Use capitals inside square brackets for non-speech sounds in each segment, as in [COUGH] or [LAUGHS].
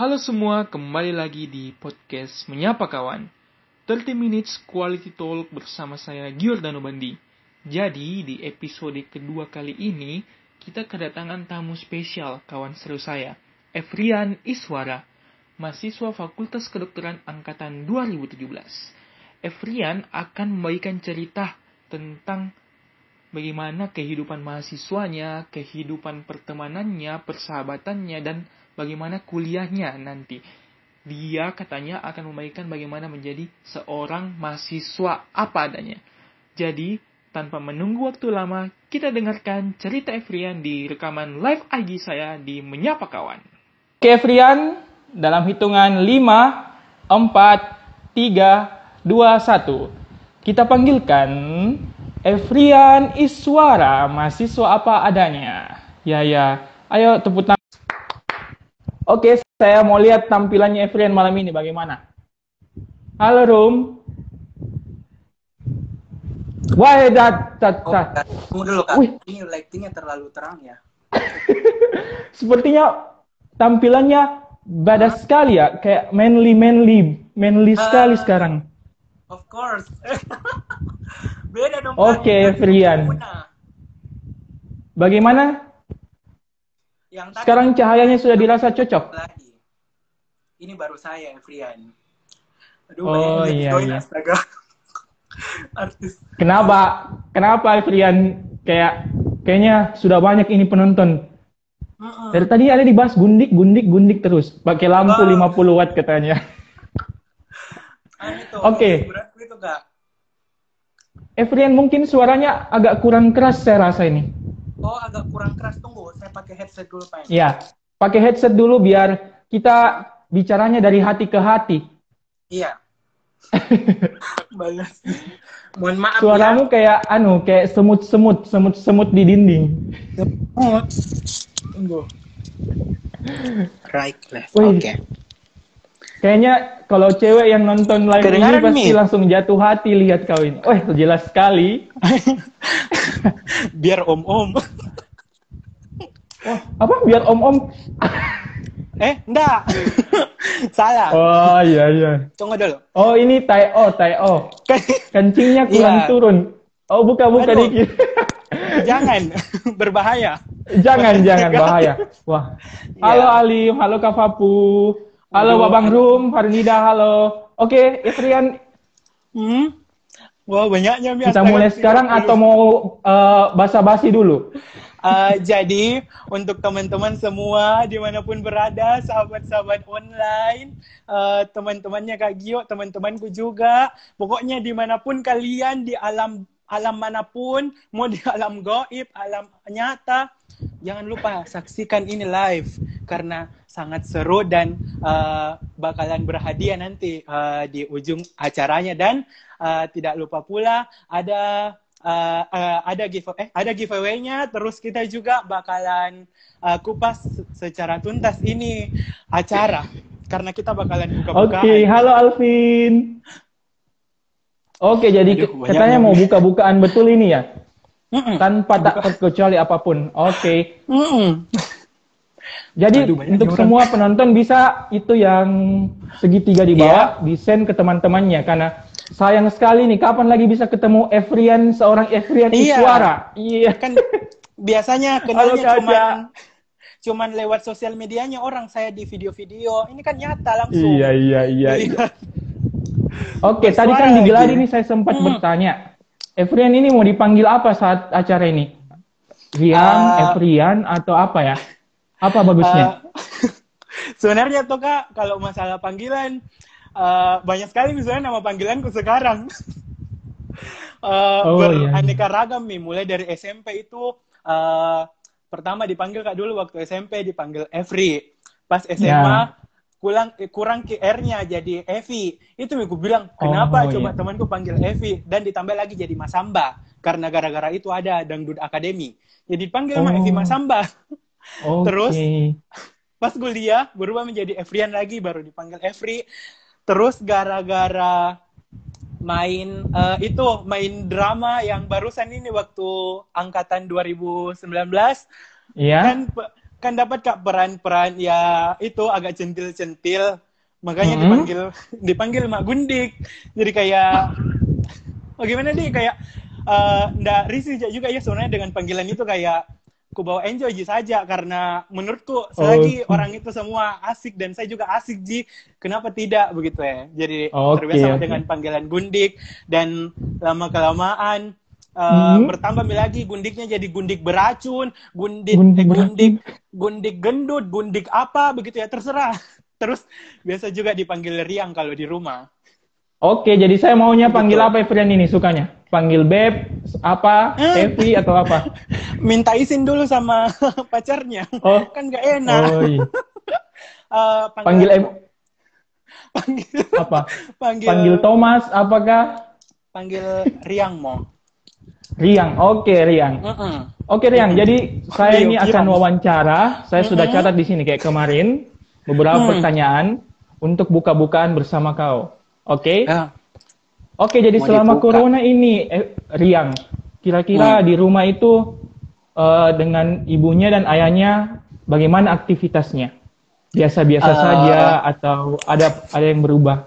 Halo semua, kembali lagi di podcast Menyapa Kawan. 30 minutes quality talk bersama saya Giordano Bandi. Jadi, di episode kedua kali ini, kita kedatangan tamu spesial kawan seru saya, Efrian Iswara, mahasiswa Fakultas Kedokteran Angkatan 2017. Efrian akan membagikan cerita tentang bagaimana kehidupan mahasiswanya, kehidupan pertemanannya, persahabatannya, dan bagaimana kuliahnya nanti. Dia katanya akan membagikan bagaimana menjadi seorang mahasiswa apa adanya. Jadi, tanpa menunggu waktu lama, kita dengarkan cerita Efrian di rekaman live IG saya di Menyapa Kawan. Oke Efrian, dalam hitungan 5, 4, 3, 2, 1. Kita panggilkan Efrian Iswara, mahasiswa apa adanya. Ya, ya. Ayo tepuk tangan. Oke, saya mau lihat tampilannya Efrian malam ini bagaimana. Halo, Rum. Wah, dat, dat, Oh, dat. tunggu dulu kak. Wih. Ini lightingnya terlalu terang ya. [LAUGHS] Sepertinya tampilannya badas sekali ya, kayak manly, manly, manly sekali Ah. sekarang. Of course. [LAUGHS] Beda dong. Oke, Kak. Frian. Bagaimana? Yang tadi Sekarang cahayanya sudah dirasa cocok. lagi. Ini baru saya, Frian. Aduh, Oh, iya, join, iya. astaga. [LAUGHS] Artis. Kenapa? Kenapa Frian kayak kayaknya sudah banyak ini penonton? Dari tadi ada dibahas gundik, gundik, gundik terus. Pakai lampu Oh. 50 watt katanya. [LAUGHS] Itu. Oke. Itu kak. Efrian mungkin suaranya agak kurang keras saya rasa ini. Oh, agak kurang keras. Tunggu, saya pakai headset dulu, Pak. Ya, pakai headset dulu biar kita bicaranya dari hati ke hati. Iya. [LAUGHS] Balas. Mohon maaf Suaramu kayak anu, kayak semut-semut, semut-semut di dinding. ya. Oh. Tunggu. Right, left. Oke. Kayaknya kalau cewek yang nonton live ini Kedengaran, pasti Mi? langsung jatuh hati lihat kau ini. Wah, jelas sekali. [LAUGHS] Biar om-om. [LAUGHS] Wah, apa biar om-om? [LAUGHS] Eh, enggak. [LAUGHS] Salah. Oh iya iya. Tunggu dulu. Oh ini tai o, tai o. Kencingnya kurang Iya. turun. Oh buka buka Aduh. dikit. [LAUGHS] Jangan. Berbahaya. jangan jangan bahaya. Wah. Halo Iya. Alim, halo Kak Fapu. Halo Aduh, Babang. Rum, Farnida, halo. Oke, Efrian, Hmm? Wah, banyaknya. Mi. kita mulai sekarang atau mau eh, basa-basi dulu? Uh, jadi untuk teman-teman semua di mana pun berada, sahabat-sahabat online, uh, teman-temannya Kak Gio, teman-temanku juga, pokoknya di mana pun kalian di alam alam mana pun, mau di alam goib, alam nyata, jangan lupa saksikan ini live karena sangat seru dan uh, bakalan berhadiah nanti uh, di ujung acaranya. Dan uh, tidak lupa pula ada uh, uh, ada give eh ada giveaway-nya terus kita juga bakalan uh, kupas secara tuntas ini acara karena kita bakalan Oke, buka-bukaan. halo Alvin. Oke, jadi Aduh, katanya mau buka-bukaan betul ini ya? Tanpa tak terkecuali apa pun. Oke. Mm-mm. Jadi Aduh, untuk orang. semua penonton bisa itu yang segitiga di bawah di send ke teman-temannya karena sayang sekali nih kapan lagi bisa ketemu Efrian seorang Efrian Iya. Iswara. Iya. Kan biasanya kenalnya Kak cuman lewat sosial medianya orang saya di video-video. Ini kan nyata langsung. Iya iya iya. iya. Lihat. Oke, tadi Bersuara kan di Geladi lagi. ini saya sempat Hmm. bertanya. Efrian ini mau dipanggil apa saat acara ini? Rian, Ah. Efrian atau apa ya? Apa bagusnya? Uh, [LAUGHS] sebenarnya tuh kak kalau masalah panggilan uh, banyak sekali misalnya nama panggilanku sekarang uh, [LAUGHS] Oh, iya, beraneka ragam nih mulai dari SMP itu uh, pertama dipanggil kak dulu waktu SMP dipanggil Evri pas SMA Ya. kurang eh, kurang QR-nya jadi Evi itu aku bilang kenapa Oh, coba iya. temanku panggil Evi dan ditambah lagi jadi Masamba karena gara-gara itu ada dangdut akademi jadi dipanggil sama Oh. Evi Masamba Oke. [LAUGHS] terus? pas kuliah berubah menjadi Evrian lagi baru dipanggil Evri terus gara-gara main eh, itu main drama yang barusan ini waktu angkatan 2019 Iya. kan kan dapat kak peran-peran ya itu agak centil-centil. Makanya Hmm. dipanggil dipanggil Mak Gundik. Jadi kayak bagaimana nih? Kayak eh, ndak risih juga ya sebenarnya dengan panggilan itu. Kayak ku bawa enjoy ji saja karena menurutku selagi Oh. orang itu semua asik dan saya juga asik ji kenapa tidak begitu ya jadi Oke, terbiasa oke. dengan panggilan gundik dan lama kelamaan eh, Hmm. bertambah lagi gundiknya jadi gundik beracun gundik Gundik eh, gundik gundik gendut gundik apa begitu ya terserah [LAUGHS] terus biasa juga dipanggil riang kalau di rumah Oke, jadi saya maunya panggil Betul. apa Efrian ini sukanya? Panggil Beb, apa, Eh. Evi atau apa? [LAUGHS] minta izin dulu sama [LAUGHS] pacarnya Oh, kan gak enak oh iya. [LAUGHS] Eh, Panggil em, panggil apa? panggil Panggil Thomas, apakah? panggil riang mo Riang. Oke, Riang. Mm-mm. Oke, Riang. Jadi saya ini akan wawancara. Saya sudah Mm-mm. catat di sini kayak kemarin beberapa Hmm. pertanyaan untuk buka-bukaan bersama kau. Oke? Ya. Oke, jadi Mau selama dibuka. corona ini, eh, Riang, kira-kira Hmm. di rumah itu eh, dengan ibunya dan ayahnya bagaimana aktivitasnya? Biasa-biasa Eh. saja atau ada ada yang berubah?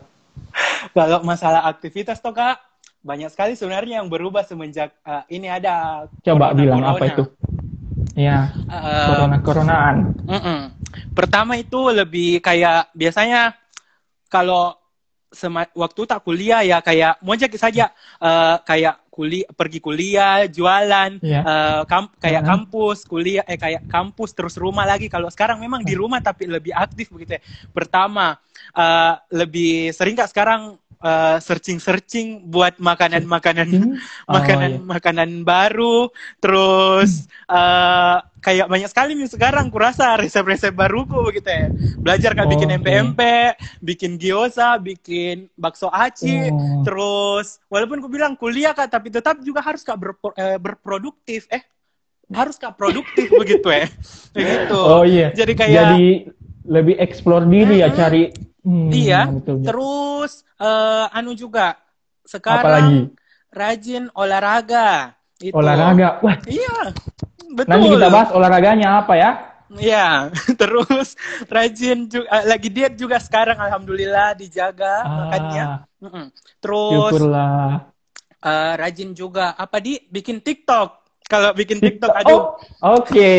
[LAUGHS] kalau masalah aktivitas toh kak banyak sekali sebenarnya yang berubah semenjak eh, ini ada Coba corona- bilang corona. apa itu? Ya, Eh, corona-coronaan. Mm-mm. Pertama itu lebih kayak biasanya kalau waktu tak kuliah ya kayak mau aja saja eh, kayak kuliah pergi kuliah jualan Iya. eh, kam- kayak Mhm. kampus kuliah eh kayak kampus terus rumah lagi kalau sekarang memang di rumah tapi lebih aktif begitu ya pertama eh, lebih sering kak sekarang searching searching buat makanan makanan? Oh, makanan iya. makanan baru terus eh, kayak banyak sekali nih sekarang kurasa resep-resep baruku begitu ya belajar kayak bikin Oke. MPMP bikin gyoza bikin bakso aci Oh. terus walaupun aku bilang kuliah kak tapi tetap juga harus kak berpro- eh, berproduktif eh harus kak produktif [LAUGHS] begitu ya begitu Oh iya. jadi kayak Jadi lebih explore diri ya, cari. Hmm, Iya, betul, betul. terus eh, anu juga sekarang rajin olahraga itu Olahraga. Wah, Iya, betul. nanti kita bahas olahraganya apa ya? Iya, [LAUGHS] terus rajin juga lagi diet juga sekarang alhamdulillah dijaga makannya. Ah, Mm-mm. Terus syukurlah. eh, rajin juga apa di bikin TikTok. Kalau bikin TikTok, TikTok. aduh. Oh, oke.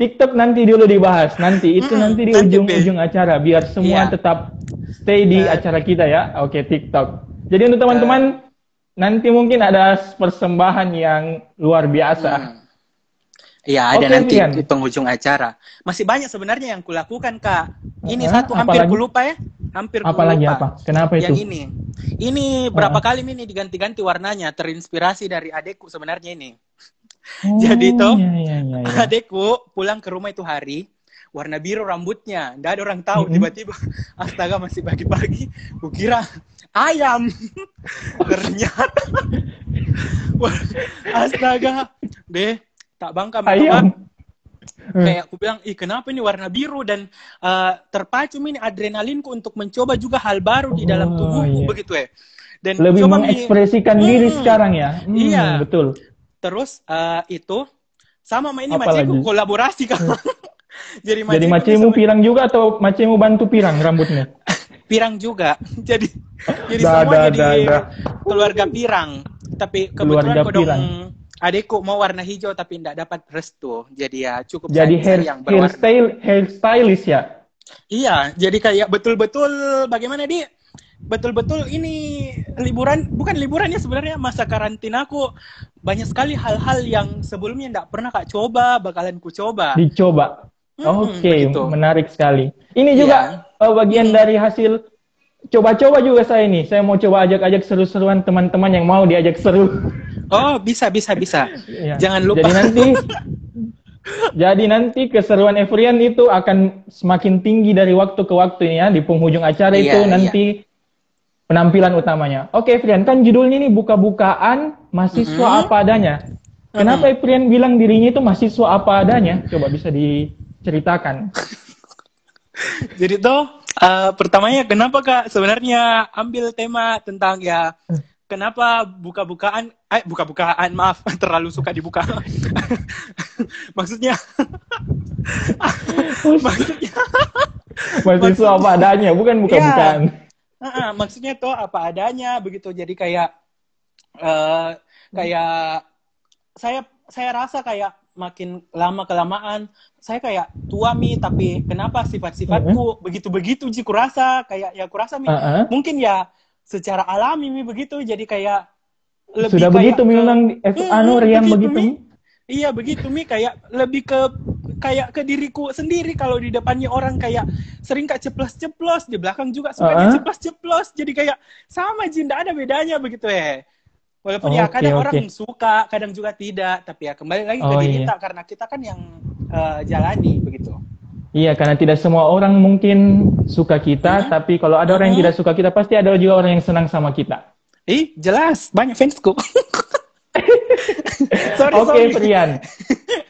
TikTok nanti dulu dibahas. Nanti itu Mm-mm, nanti di ujung-ujung acara biar semua Iya. tetap stay di Eh. acara kita ya. Oke, TikTok. Jadi untuk teman-teman nanti mungkin ada persembahan yang luar biasa. Hmm. Iya, ada Oke, nanti Rian. di penghujung acara. Masih banyak sebenarnya yang kulakukan, Kak. Ini Uh-huh, satu hampir apalagi? kulupa ya. Hampir Apalagi kulupa. apa? Kenapa Yang itu? ini. Ini berapa Uh. kali ini diganti-ganti warnanya, terinspirasi dari adekku sebenarnya ini. Oh, [LAUGHS] Jadi tuh, iya, iya, iya, iya. Adekku pulang ke rumah itu hari, warna biru rambutnya. Nggak ada orang tahu. Mm-mm. Tiba-tiba, [LAUGHS] astaga masih pagi-pagi. Kukira ayam. [LAUGHS] Ternyata, wah, [LAUGHS] astaga. Deh, tak bangka Ayam. Kayak aku bilang, ih kenapa ini warna biru dan eh, terpacu ini adrenalinku untuk mencoba juga hal baru di dalam Oh, tubuhku iya. begitu ya. Dan Lebih coba mi- mengekspresikan diri Hmm, sekarang ya. Hmm, Iya. betul. Terus eh, itu sama sama ini maciku kolaborasi [LAUGHS] kan. Jadi Jadi macemu bisa- pirang juga atau macemu bantu pirang rambutnya? Pirang juga. [LAUGHS] jadi jadi Dah, semua dah, jadi dah. keluarga pirang. Tapi Keluarga kebetulan kodong pirang. adekku mau warna hijau tapi tidak dapat restu. Jadi ya cukup Jadi hair, sayang berwarna. hairstyle hairstylist ya. Iya, jadi kayak betul-betul bagaimana di betul-betul ini liburan bukan liburan ya sebenarnya masa karantinaku banyak sekali hal-hal yang sebelumnya tidak pernah kak coba bakalan ku coba. Dicoba. Mm-mm, Oke, begitu. menarik sekali. Ini juga eh, bagian dari hasil coba-coba juga saya ini. Saya mau coba ajak-ajak seru-seruan teman-teman yang mau diajak seru. Oh bisa bisa bisa. [LAUGHS] Ya. Jangan lupa. Jadi nanti [LAUGHS] jadi nanti keseruan Evrian itu akan semakin tinggi dari waktu ke waktu ya di penghujung acara Iya, itu iya. nanti penampilan utamanya. Oke, Evrian, kan judulnya ini buka-bukaan mahasiswa Mhm. apa adanya. Kenapa Evrian bilang dirinya itu mahasiswa apa adanya? Coba bisa diceritakan. [LAUGHS] Jadi tuh eh, pertamanya kenapa kak sebenarnya ambil tema tentang ya kenapa buka-bukaan eh buka-bukaan maaf [LAUGHS] terlalu suka dibuka [LAUGHS] maksudnya [LAUGHS] maksudnya Mahasiswa apa adanya, bukan bukan-bukan. Ah, ah, maksudnya tuh apa adanya begitu. Jadi kayak eh kayak saya saya rasa kayak makin lama kelamaan saya kayak tua mi tapi kenapa sifat-sifatku begitu-begitu sih kurasa kayak ya kurasa mi. Uh-uh. mungkin ya secara alami mi begitu. Jadi kayak lebih Sudah kayak begitu mi memang eh, Hmm, anu Rian begitu, begitu. Mi. Iya begitu Mi. Kayak lebih ke kayak ke diriku sendiri. Kalau di depannya orang kayak sering kayak ceplos-ceplos di belakang juga suka Uh-uh. ceplos-ceplos. Jadi kayak sama Jin tidak ada bedanya begitu ya walaupun ya Oke, kadang oke. orang suka kadang juga tidak tapi ya kembali lagi ke Oh, diri iya. kita karena kita kan yang eh, jalani begitu Iya, karena tidak semua orang mungkin suka kita, Hmm. tapi kalau ada orang yang Hmm. tidak suka kita, pasti ada juga orang yang senang sama kita. ih jelas banyak fansku [LAUGHS] sorry Oke, sorry Frian.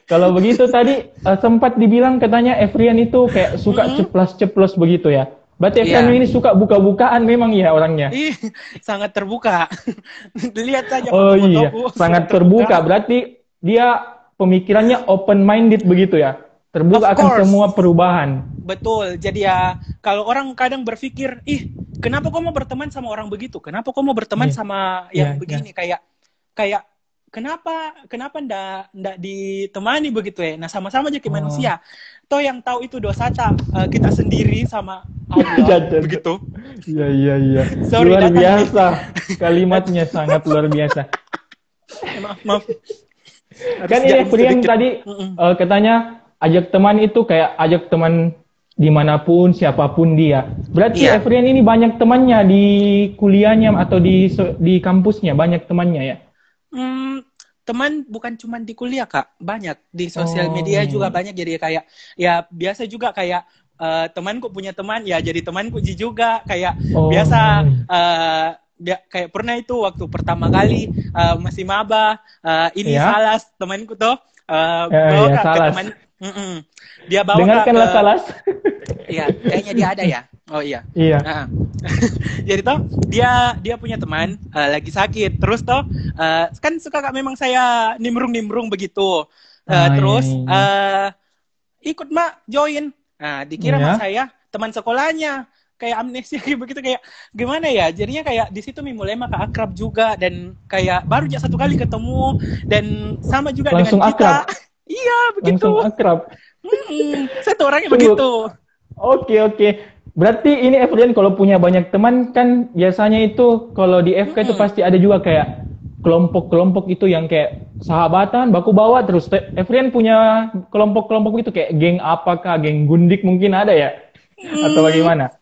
Kalau begitu tadi eh, sempat dibilang katanya Efrian itu kayak suka Mhm. ceplos-ceplos begitu ya. Berarti Iya. ini suka buka-bukaan memang ya orangnya. Ih, sangat terbuka. [LAUGHS] Lihat saja Oh iya, sangat terbuka. Berarti dia pemikirannya open minded begitu ya. Terbuka Of akan course. semua perubahan. Betul. Jadi ya kalau orang kadang berpikir, ih, kenapa kau mau berteman sama orang begitu? Kenapa kau mau berteman Iya. sama yang Iya, begini? Kayak kayak kenapa kenapa ndak ndak ditemani begitu ya? Nah sama-sama aja kayak Oh. manusia. Toh yang tahu itu dosa tak eh, kita sendiri sama Allah Jangan. begitu. Iya iya iya. Sorry, luar datang. biasa. Kalimatnya sangat luar biasa. Maaf maaf. Harus kan ini sedikit. tadi eh, katanya ajak teman itu kayak ajak teman di mana pun siapa pun dia. Berarti Iya. Efrian ini banyak temannya di kuliahnya atau di di kampusnya banyak temannya ya. Hmm, teman bukan cuma di kuliah kak, banyak di sosial Oh. media juga banyak jadi kayak ya biasa juga kayak eh, temanku punya teman ya jadi temanku Ji juga kayak Oh. biasa eh, bia- kayak pernah itu waktu pertama kali eh, masih maba eh, ini Ya. salas temanku tuh eh, Ya, bawa ya, ke teman Mm-mm. dia bawa Dengarkanlah ke- Salas. [LAUGHS] Iya, kayaknya dia ada ya. Oh iya. Iya. Nah, [LAUGHS] jadi toh dia dia punya teman eh, lagi sakit. Terus toh eh, kan suka kak memang saya nimbrung-nimbrung begitu. Eh, Ah, iya, terus iya, eh, ikut mak join. Nah, dikira Iya. mak saya teman sekolahnya kayak amnesia [LAUGHS] kayak begitu kayak gimana ya jadinya kayak di situ mulai maka akrab juga dan kayak baru aja satu kali ketemu dan sama juga Langsung dengan kita akrab? [LAUGHS] iya begitu Langsung akrab. Mm-mm. satu orangnya Tunggu. begitu Oke oke. Berarti ini Efrian kalau punya banyak teman kan biasanya itu kalau di FK itu Mm-mm. pasti ada juga kayak kelompok-kelompok itu yang kayak sahabatan baku bawa terus Te- Efrian punya kelompok-kelompok itu kayak geng apakah geng gundik mungkin ada ya atau bagaimana?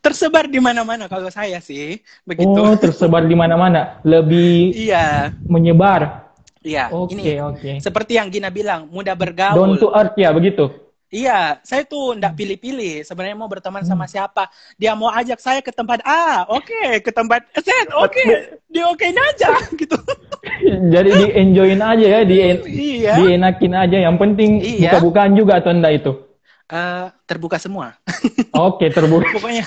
tersebar di mana-mana kalau saya sih begitu Oh tersebar di mana-mana lebih iya menyebar. iya Oke ini oke. seperti yang Gina bilang mudah Down bergaul to earth ya begitu. Iya saya tuh ndak pilih-pilih sebenarnya mau berteman sama siapa dia mau ajak saya ke tempat A oke ke tempat Z oke dia okein aja [LAUGHS] gitu Jadi di enjoyin aja ya, di iya dienakin aja. Yang penting Iya. buka-bukaan juga atau enggak itu. Eh, terbuka semua [LAUGHS] Oke terbuka. pokoknya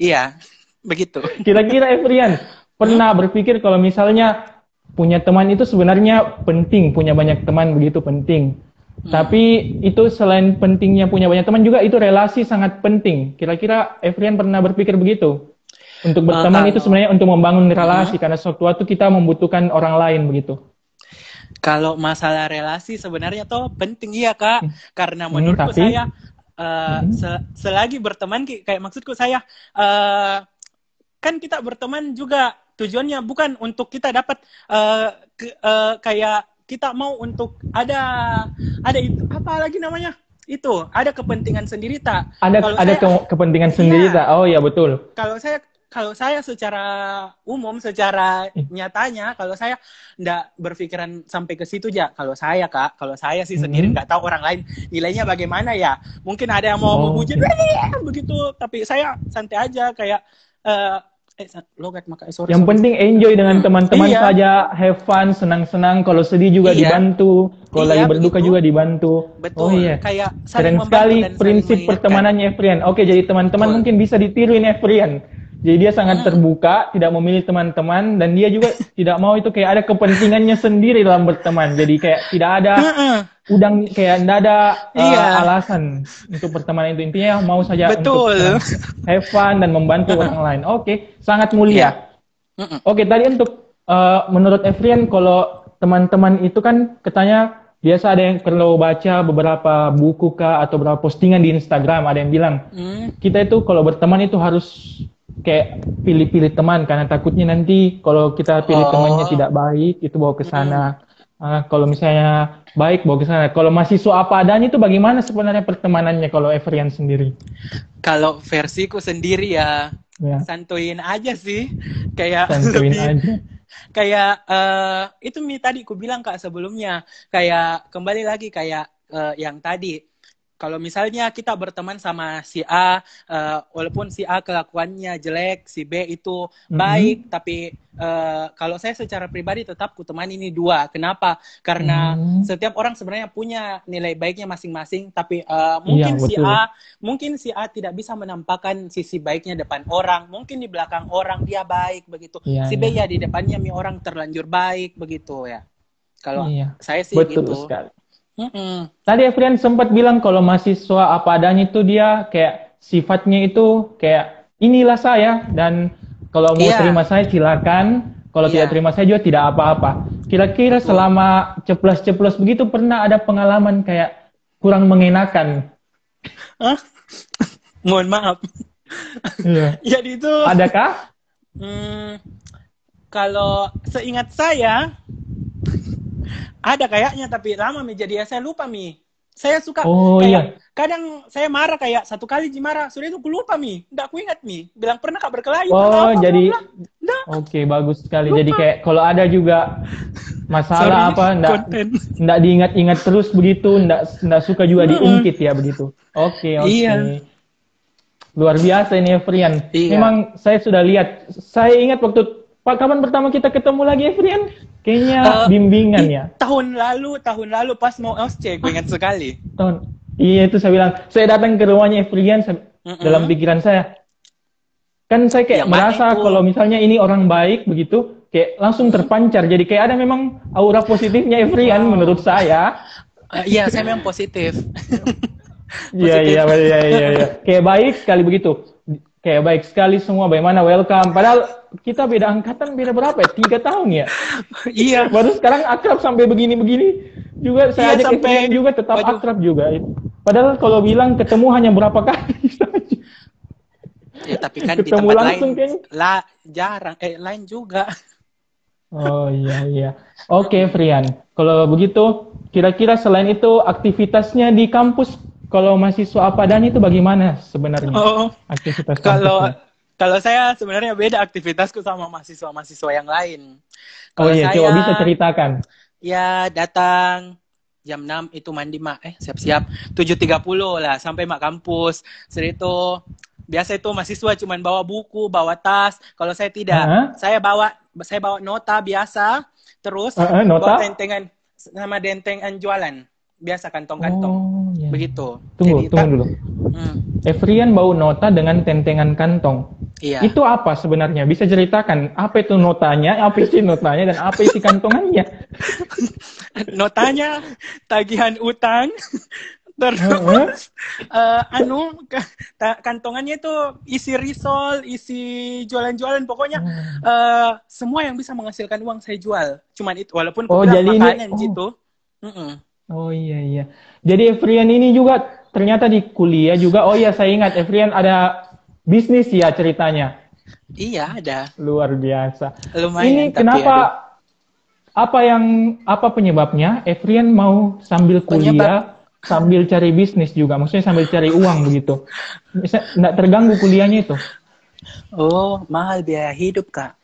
iya begitu Kira-kira Efrian pernah berpikir kalau misalnya punya teman itu sebenarnya penting, punya banyak teman begitu penting. Hmm. Tapi itu selain pentingnya punya banyak teman juga itu relasi sangat penting. Kira-kira Efrian pernah berpikir begitu? Untuk berteman kalau- itu sebenarnya untuk membangun relasi karena suatu waktu kita membutuhkan orang lain begitu. Kalau masalah relasi sebenarnya tuh penting iya kak, karena Hmm, menurutku tapi- saya eh, Hmm. se- selagi berteman kayak maksudku saya eh, kan kita berteman juga tujuannya bukan untuk kita dapat eh, ke- eh, kayak kita mau untuk ada ada itu apa lagi namanya itu ada kepentingan sendiri tak Ada Kalau ada saya- ke- kepentingan sendiri Iya. tak? Oh ya betul. kalau saya kalau saya secara umum secara nyatanya kalau saya ndak berpikiran sampai ke situ ya kalau saya kak kalau saya sih sendiri nggak tahu orang lain nilainya bagaimana ya mungkin ada yang mau Oh, memuji. "Wah, begitu tapi saya santai aja kayak eh eh logat maka eh, sorry Yang sorry. penting enjoy dengan teman-teman Iya. saja, have fun, senang-senang. Kalau sedih juga Iya. dibantu, kalau Iya, lagi berduka begitu. juga dibantu. betul Oh iya. kayak Keren sekali prinsip pertemanannya Efrian. Oke, jadi teman-teman mungkin bisa ditiruin Efrian. Jadi dia sangat terbuka, tidak memilih teman-teman dan dia juga [LAUGHS] tidak mau itu kayak ada kepentingannya sendiri dalam berteman. Jadi kayak tidak ada udang kayak tidak ada uh, Iya. alasan untuk pertemanan itu intinya mau saja Betul. untuk have fun dan membantu orang [LAUGHS] lain. Oke, sangat mulia. Mm-mm. Oke, tadi untuk uh, menurut Evrian kalau teman-teman itu kan katanya biasa ada yang perlu baca beberapa buku kah atau beberapa postingan di Instagram ada yang bilang Hmm. kita itu kalau berteman itu harus kayak pilih-pilih teman karena takutnya nanti kalau kita pilih Oh. temannya tidak baik itu bawa ke sana. Ah, kalau misalnya baik bawa ke sana. Kalau mahasiswa apa adanya itu bagaimana sebenarnya pertemanannya kalau Evrian sendiri? Kalau versiku sendiri ya Ya, santuin aja sih. Kayak santuin lebih aja. kayak eh itu mi tadi ku bilang kak sebelumnya kayak kembali lagi kayak eh, yang tadi kalau misalnya kita berteman sama si A eh, walaupun si A kelakuannya jelek si B itu Mhm. baik tapi eh, kalau saya secara pribadi tetap ku teman ini dua kenapa karena Hmm. setiap orang sebenarnya punya nilai baiknya masing-masing tapi eh, mungkin si betul. A mungkin si A tidak bisa menampakkan sisi baiknya depan orang mungkin di belakang orang dia baik begitu Iya, si B iya. ya di depannya mi orang terlanjur baik begitu ya kalau Iya. saya sih Betul gitu sekali. Mm-mm. Tadi Efrian sempat bilang kalau mahasiswa apa adanya itu dia kayak sifatnya itu kayak inilah saya dan kalau mau Iya. terima saya silakan, kalau Iya. tidak terima saya juga tidak apa-apa. Kira-kira selama ceplos-ceplos begitu pernah ada pengalaman kayak kurang mengenakan? Hah? [LAUGHS] mohon maaf Iya. [LAUGHS] jadi itu Adakah? hmm, kalau seingat saya ada kayaknya tapi lama mi jadi ya saya lupa mi saya suka Oh, kayak iya. kadang saya marah kayak satu kali ji marah sudah itu aku lupa mi nggak aku ingat mi bilang pernah kak berkelahi Oh, apa, jadi. Oke, bagus sekali. Jadi kayak kalau ada juga masalah Sorry, apa konten. ndak diingat-ingat terus begitu, ndak ndak suka juga diungkit ya begitu. Oke, oke. Iya. Luar biasa ini Efrian. Iya. Memang saya sudah lihat. Saya ingat waktu Pak kapan pertama kita ketemu lagi Efrian? Kayaknya Eh, bimbingan ya. tahun lalu tahun lalu pas mau OSCE gue ingat sekali Tahun. Iya itu saya bilang. Saya datang ke rumahnya Efrian saya- Mm-mm. dalam pikiran saya. Kan saya kayak mana merasa itu? kalau misalnya ini orang baik begitu, kayak langsung terpancar. Jadi kayak ada memang aura positifnya Efrian menurut saya. Eh, iya saya memang positif Iya iya iya iya iya. [LAUGHS] Kayak baik sekali begitu. Kayak baik sekali semua. Bagaimana welcome. Padahal kita beda angkatan beda berapa ya? Tiga tahun ya. iya Baru sekarang akrab sampai begini-begini. Juga saya Iya, ajak sampai- juga tetap Waduh. akrab juga. Padahal kalau bilang ketemu hanya berapa kali saja. Ya, tapi kan di Ketemu tempat langsung lain kayaknya. lah jarang eh lain juga. Oh iya iya. Oke, Frian. Kalau begitu, kira-kira selain itu aktivitasnya di kampus kalau mahasiswa apa dan itu bagaimana sebenarnya Oh, aktivitas kalau kampusnya? kalau saya sebenarnya beda aktivitasku sama mahasiswa-mahasiswa yang lain. Oh Kalau iya, saya coba bisa ceritakan. ya datang jam 6 itu mandi mak eh siap-siap 7.30 lah sampai mak kampus. Setelah itu biasa itu mahasiswa cuman bawa buku, bawa tas. Kalau saya tidak, Hah? saya bawa saya bawa nota biasa, terus Eh, eh, nota? bawa tentengan sama dentengan jualan. Biasa kantong-kantong. Oh, iya. Begitu. Tunggu, Jadi, tunggu tak- dulu. Hmm, Efrian bau nota dengan tentengan kantong. iya. Itu apa sebenarnya? Bisa ceritakan apa itu notanya, apa isi notanya, dan apa isi kantongannya? [LAUGHS] Notanya tagihan utang. [LAUGHS] Terus [LAUGHS] eh, anu ka- ta- kantongannya itu isi risol, isi jualan-jualan pokoknya eh, semua yang bisa menghasilkan uang saya jual. Cuman itu walaupun Oh, jadi ini- oh. gitu. Mm-mm. Oh iya iya. Jadi Efrian ini juga ternyata di kuliah juga. Oh iya saya ingat Efrian ada bisnis ya ceritanya. Iya ada. Luar biasa. Lumayan. ini kenapa aduh. apa yang apa penyebabnya Efrian mau sambil kuliah Penyebab- sambil cari bisnis juga maksudnya sambil cari uang begitu bisa nggak terganggu kuliahnya itu Oh mahal biaya hidup kak.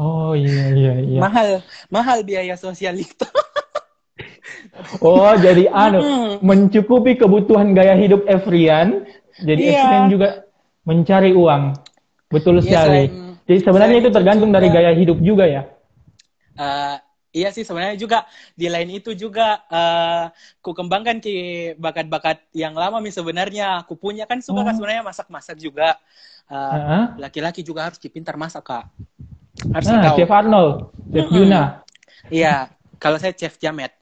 oh iya iya iya Mahal mahal biaya sosial itu. [LAUGHS] oh jadi anu mencukupi kebutuhan gaya hidup Efrian jadi Iya. Efrian juga mencari uang betul Iya, sekali selain- jadi sebenarnya itu tergantung itu dari juga- gaya hidup juga ya Eh, Iya sih sebenarnya juga di lain itu juga uh, ku kembangkan ke bakat-bakat yang lama nih sebenarnya aku punya kan suka kan Oh. sebenarnya masak-masak juga. Uh, Heeh. Laki-laki juga harus pintar masak kak. Harus Ah, tahu. Chef Arnold, Chef. Yuna. Iya, kalau saya chef Jamet.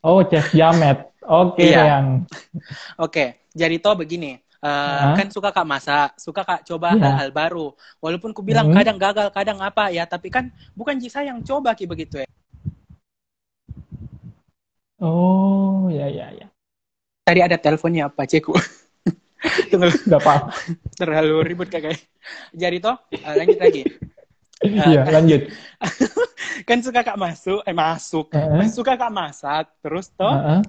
Oh, Chef Jamet. Oke, Iya. Rian. Oke, jadi toh begini. uh, Hah? kan suka kak masak, suka kak coba Iya. hal-hal baru. Walaupun ku bilang Hmm. kadang gagal, kadang apa ya, tapi kan bukan Ji saya yang coba ki begitu ya. Oh, ya, ya, ya. Tadi ada teleponnya Pak Ceku. [LAUGHS] Tunggu, Gak apa-apa. terlalu ribut kakak. Jadi toh uh, lanjut lagi. Iya, lanjut. [LAUGHS] Kan suka kak masuk, eh masuk, Heeh. suka kak masak, terus toh Heeh.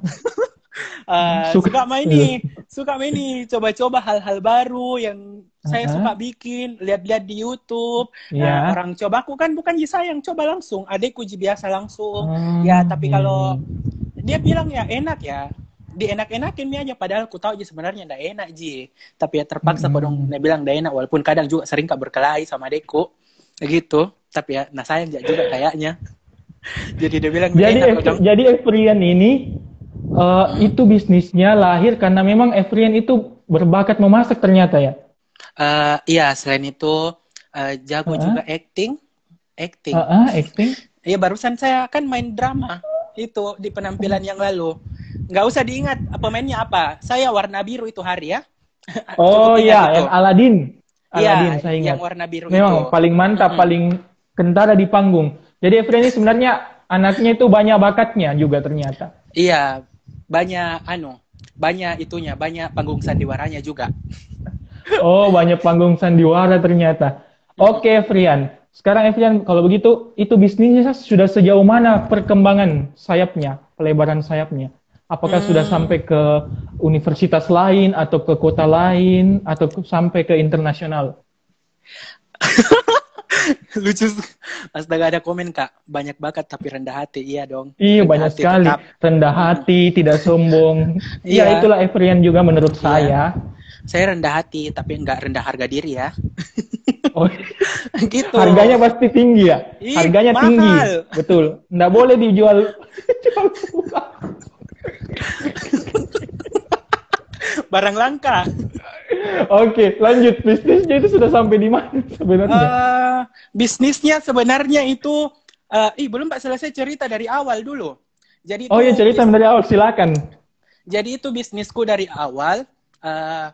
uh, [LAUGHS] Suka- suka main nih, suka main nih, coba-coba hal-hal baru yang saya Heeh. suka bikin, lihat-lihat di YouTube. Iya. Nah, orang coba aku kan bukan Ji saya yang coba langsung, adekku biasa langsung. Hmm, Ya, tapi iya, kalau iya. dia bilang ya enak ya, dienak-enakin mie aja padahal aku tahu Ji sebenarnya ndak enak Ji. Tapi ya terpaksa Mm-mm. kok dong dia bilang ndak enak walaupun kadang juga sering kak berkelahi sama adekku. Gitu. Tapi ya nah sayang ja- juga kayaknya. [LAUGHS] Jadi dia bilang Jadi enak dong. jadi Evrian ini eh, itu bisnisnya lahir karena memang Evrian itu berbakat memasak ternyata ya. Eh, iya, selain itu eh, jago Heeh. juga acting. Acting. Heeh, acting. [LAUGHS] Iya, barusan saya kan main drama itu di penampilan yang lalu. Nggak usah diingat pemainnya apa. Saya warna biru itu hari ya. [LAUGHS] Oh iya, yang Aladdin. Iya, Aladdin saya ingat. yang warna biru Memang itu. paling mantap, Mm-mm. paling kentara di panggung. Jadi Evrian ini sebenarnya anaknya itu banyak bakatnya juga ternyata. Iya, banyak anu, banyak itunya, banyak panggung sandiwaranya juga. [LAUGHS] Oh, banyak panggung sandiwara ternyata. Oke, Evrian. Sekarang Evrian, kalau begitu, itu bisnisnya sudah sejauh mana perkembangan sayapnya, pelebaran sayapnya? Apakah Hmm. sudah sampai ke universitas lain, atau ke kota lain, atau sampai ke internasional? [LAUGHS] [LAUGHS] Lucu. Astaga ada komen kak, banyak bakat tapi rendah hati. Iya dong. Iya, Rendah banyak hati sekali. tetap. Rendah hati, tidak sombong. [LAUGHS] Iya, Iya. itulah Evrian juga menurut Iya. saya. Saya rendah hati tapi nggak rendah harga diri ya. [LAUGHS] Oh, gitu. harganya pasti tinggi ya? Ih, Harganya mahal. tinggi. Betul. Nggak boleh dijual. Barang langka. Oke, lanjut. Bisnisnya itu sudah sampai di mana sebenarnya? Eh, bisnisnya sebenarnya itu eh ih belum Pak selesai cerita dari awal dulu. Jadi oh ya cerita dari awal, silakan. jadi itu bisnisku dari awal eh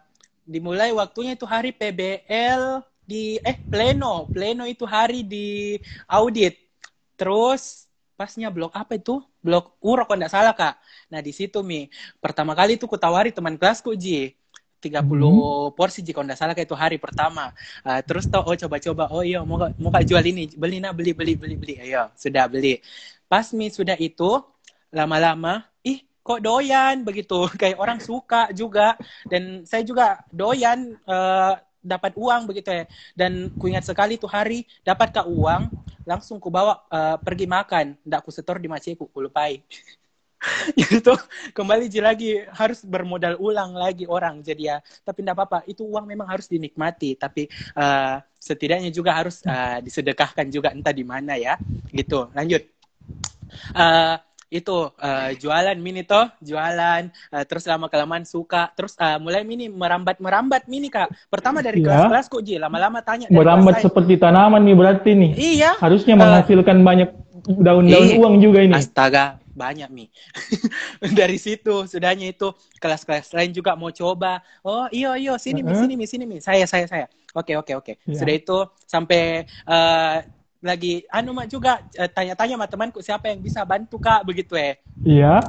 dimulai waktunya itu hari PBL di eh pleno, pleno itu hari di audit. Terus pasnya blok apa itu? Blok Uro kalau nggak salah Kak. Nah, di situ Mi, pertama kali itu kutawari teman kelasku Ji. 30 porsi Ji kalau nggak salah kayak itu hari pertama. Ah, terus tau oh coba-coba oh iya mau mau Kak jual ini? Beli nah beli beli beli beli. Ayo sudah beli. Pas mi sudah itu lama-lama ih kok doyan begitu. [LAUGHS] Kayak orang suka juga. Dan saya juga doyan eh, dapat uang begitu ya. Dan ku ingat sekali tuh hari dapat kak uang langsung ku bawa eh, pergi makan. Ndak ku setor di maceku ku lupai [LAUGHS] [LAUGHS] tuh kembali lagi harus bermodal ulang lagi orang. Jadi ya tapi tidak apa-apa. Itu uang memang harus dinikmati. Tapi eh, setidaknya juga harus eh, disedekahkan juga entah di mana ya. Gitu. Lanjut. Eh, itu eh, jualan mini toh. Jualan eh, terus lama kelamaan suka. Terus eh, mulai mini merambat merambat mini kak. Pertama dari Ya. kelas-kelas kok ji? Lama-lama tanya Merambat seperti tanaman nih berarti nih. iya. Harusnya menghasilkan banyak daun-daun Iya. uang juga ini. Astaga, banyak mi. [LAUGHS] Dari situ sudahnya itu kelas-kelas lain juga mau coba. Oh iya iya sini mi sini mi sini mi. Saya saya saya. Oke oke oke. Iya. Sudah itu sampai eh, lagi anu mak juga eh, tanya-tanya sama temanku siapa yang bisa bantu kak begitu ya. Iya. [LAUGHS]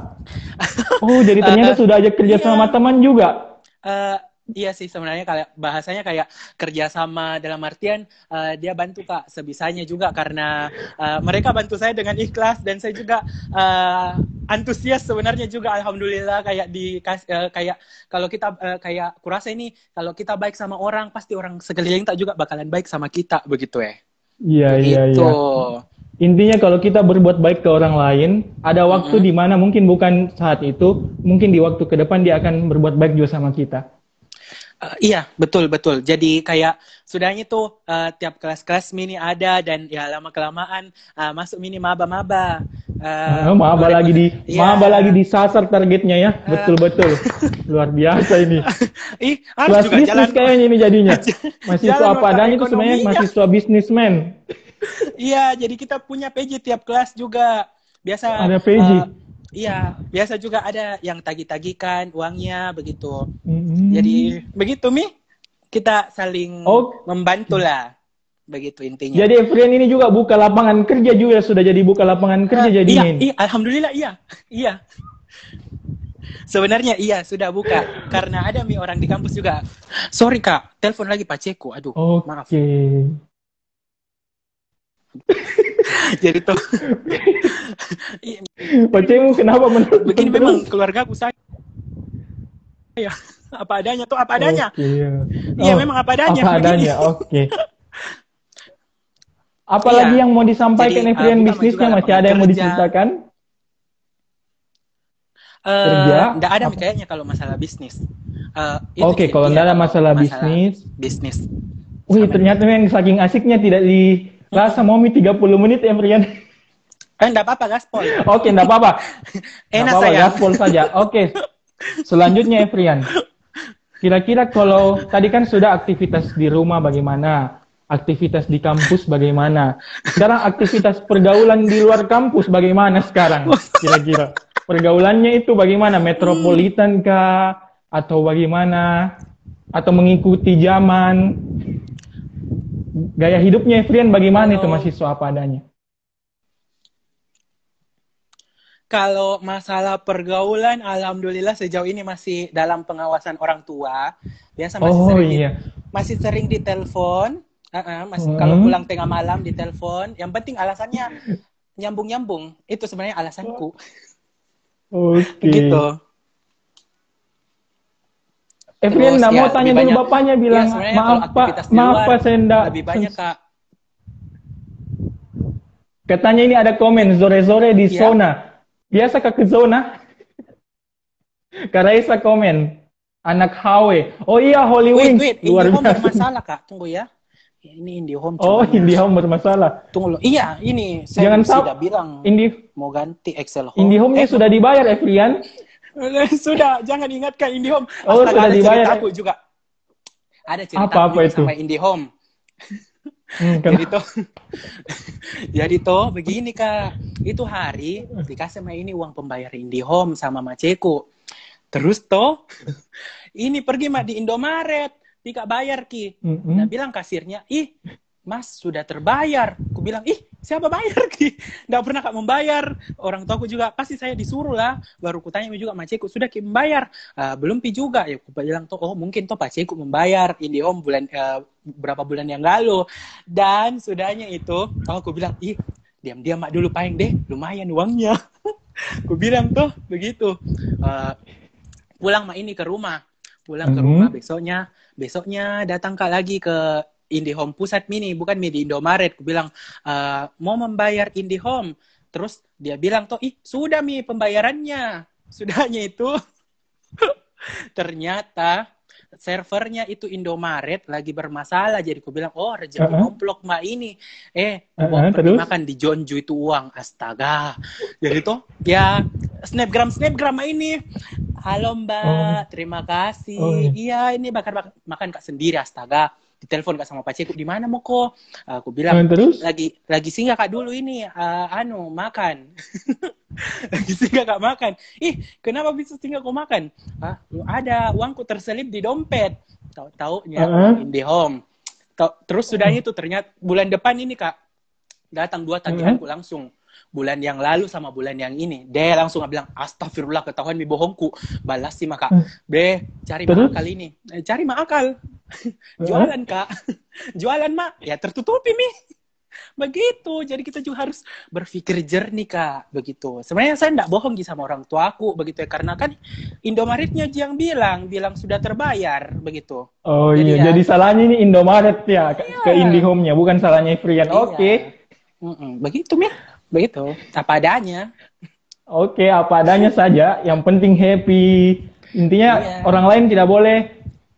Oh, jadi ternyata sudah ajak kerja Iya. sama teman juga. Eh, iya sih sebenarnya kayak bahasanya kayak kerjasama dalam artian eh, dia bantu kak sebisanya juga karena eh, mereka bantu saya dengan ikhlas dan saya juga eh, antusias sebenarnya juga alhamdulillah kayak di kayak kalau kita eh, kayak kurasa ini kalau kita baik sama orang pasti orang sekeliling tak juga bakalan baik sama kita begitu ya Iya, iya, iya. Intinya kalau kita berbuat baik ke orang lain, ada waktu di mana mungkin bukan saat itu, mungkin di waktu ke depan dia akan berbuat baik juga sama kita. Uh, iya, betul betul. Jadi kayak sudahnya tuh uh, tiap kelas-kelas mini ada dan ya lama kelamaan uh, masuk mini maba-maba. Uh, uh, maba lagi di ya. maba lagi disasar targetnya ya. Betul betul. [LAUGHS] Luar biasa ini. [LAUGHS] Ih, harus juga bisnis jalan kayaknya ini jadinya. [LAUGHS] Mahasiswa apa adanya itu sebenarnya mahasiswa bisnismen. iya, jadi kita punya PJ tiap kelas juga. Biasa ada PJ. Uh, Iya, biasa juga ada yang tagih-tagihkan uangnya begitu. Mm-hmm. Jadi begitu mi, kita saling oh. membantu lah, begitu intinya. Jadi Efrian ini juga buka lapangan kerja juga sudah jadi buka lapangan kerja uh, jadi iya, Iya, alhamdulillah iya, iya. Sebenarnya iya sudah buka karena ada mi orang di kampus juga. Sorry kak, telepon lagi Pak Ceko. Aduh, okay. maaf. [LAUGHS] [LAUGHS] jadi tuh [LAUGHS] Pacemu kenapa menurut begini memang keluarga aku saya ya apa adanya tuh apa adanya okay. iya oh, memang apa adanya apa adanya oke okay. [LAUGHS] apalagi iya. yang mau disampaikan Jadi, Efrian uh, bisnisnya masih ada yang mau diceritakan Uh, kerja ada apa? kayaknya kalau masalah bisnis. Uh, Oke, okay, kalau enggak ada masalah, masalah bisnis. Bisnis. Wih, ternyata yang saking asiknya tidak di Rasa momi 30 menit ya, Brian. Eh, enggak apa-apa, gaspol. Oke, enggak apa-apa. [LAUGHS] Enak apa -apa, saya. Gaspol saja. Oke. Selanjutnya, Efrian. Kira-kira kalau tadi kan sudah aktivitas di rumah bagaimana? Aktivitas di kampus bagaimana? Sekarang aktivitas pergaulan di luar kampus bagaimana sekarang? Kira-kira. Pergaulannya itu bagaimana? Metropolitan kah? Atau bagaimana? Atau mengikuti zaman? Gaya hidupnya Efrian bagaimana kalau, itu mahasiswa apa adanya? Kalau masalah pergaulan, alhamdulillah sejauh ini masih dalam pengawasan orang tua. Biasa masih oh, sering iya. di, masih sering ditelepon. Uh -uh, masih hmm. kalau pulang tengah malam ditelepon. Yang penting alasannya [LAUGHS] nyambung-nyambung. Itu sebenarnya alasanku. Oke. Okay. [LAUGHS] Gitu. Efrian nggak ya, mau tanya dulu bapaknya bilang ya, maaf pak, maaf pak saya enggak. Lebih banyak kak. Katanya ini ada komen sore-sore di ya. zona. Biasa kak ke zona? Karaisa komen. Anak HW. Oh iya Holy wait, Wait, Luar biasa. bermasalah kak. Tunggu ya. Ini IndiHome. Oh, IndiHome bermasalah. Tunggu loh. Iya, ini saya Jangan sudah bilang Indi... mau ganti Excel Home. IndiHome-nya eh, sudah dibayar, Efrian. [LAUGHS] sudah, jangan ingatkan IndiHome. Oh, Astaga, sudah ada dibayar. Cerita aku juga. Ada cerita apa, apa itu? sama IndiHome. Hmm, [LAUGHS] jadi toh, [LAUGHS] jadi toh begini kak, itu hari dikasih sama ini uang pembayar IndiHome sama Maceku. Terus toh, ini pergi mah di Indomaret, tidak bayar ki. Mm -hmm. Nah bilang kasirnya, ih Mas sudah terbayar. Aku bilang, ih siapa bayar? [LAUGHS] Nggak pernah kak membayar. Orang tua aku juga pasti saya disuruh lah. Baru kutanya juga Maceku sudah ki membayar. Uh, belum pi juga. Ya aku bilang tuh, oh mungkin tuh Pak Ceku membayar IndiHome bulan uh, berapa bulan yang lalu. Dan sudahnya itu, oh, aku bilang, ih diam-diam mak dulu paling deh, lumayan uangnya. [LAUGHS] aku bilang tuh begitu. Uh, pulang mak ini ke rumah. Pulang mm -hmm. ke rumah besoknya, besoknya datang kak lagi ke IndiHome pusat mini bukan di Indomaret. Aku bilang uh, mau membayar IndiHome? Terus dia bilang tuh ih sudah mi pembayarannya. [LAUGHS] Sudahnya itu. [LAUGHS] Ternyata servernya itu Indomaret lagi bermasalah. Jadi aku bilang oh rezeki uh -huh. nomplok mah ini. Eh uh -huh, pergi makan di Jonju itu uang astaga. Jadi tuh ya snapgram snapgram ini. Halo mbak oh. terima kasih. Oh, iya. iya ini bakar makan kak sendiri astaga ditelepon kak sama pacarku di mana mau kok aku bilang terus? lagi lagi singgah kak dulu ini uh, anu makan. [LAUGHS] Lagi singgah kak makan. Ih kenapa bisa singgah kok makan? Ah ada uangku terselip di dompet. Tahu taunya uh -huh. IndiHome terus sudah itu ternyata bulan depan ini kak datang dua tagihanku uh -huh. langsung bulan yang lalu sama bulan yang ini. Dia langsung bilang, astagfirullah ketahuan mi bohongku. Balas sih maka. Be, cari Terus? akal ini. Eh, cari akal. [LAUGHS] Jualan kak. [LAUGHS] Jualan mak. Ya tertutupi mi. Begitu. Jadi kita juga harus berpikir jernih kak. Begitu. Sebenarnya saya tidak bohong sama orang tua aku. Begitu ya. Karena kan Indomaretnya yang bilang. Bilang sudah terbayar. Begitu. Oh jadi iya. Ya, jadi salahnya ini Indomaret ya. Iya. Ke IndiHome-nya. Bukan salahnya Frian. Iya. Oke. Okay. Mm -mm. Begitu mi. Begitu, apa adanya. Oke, apa adanya saja. Yang penting happy. Intinya iya. orang lain tidak boleh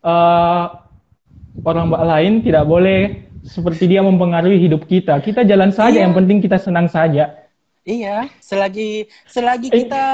eh, orang lain tidak boleh seperti dia mempengaruhi hidup kita. Kita jalan saja, Iya. yang penting kita senang saja. Iya, selagi selagi Eh. kita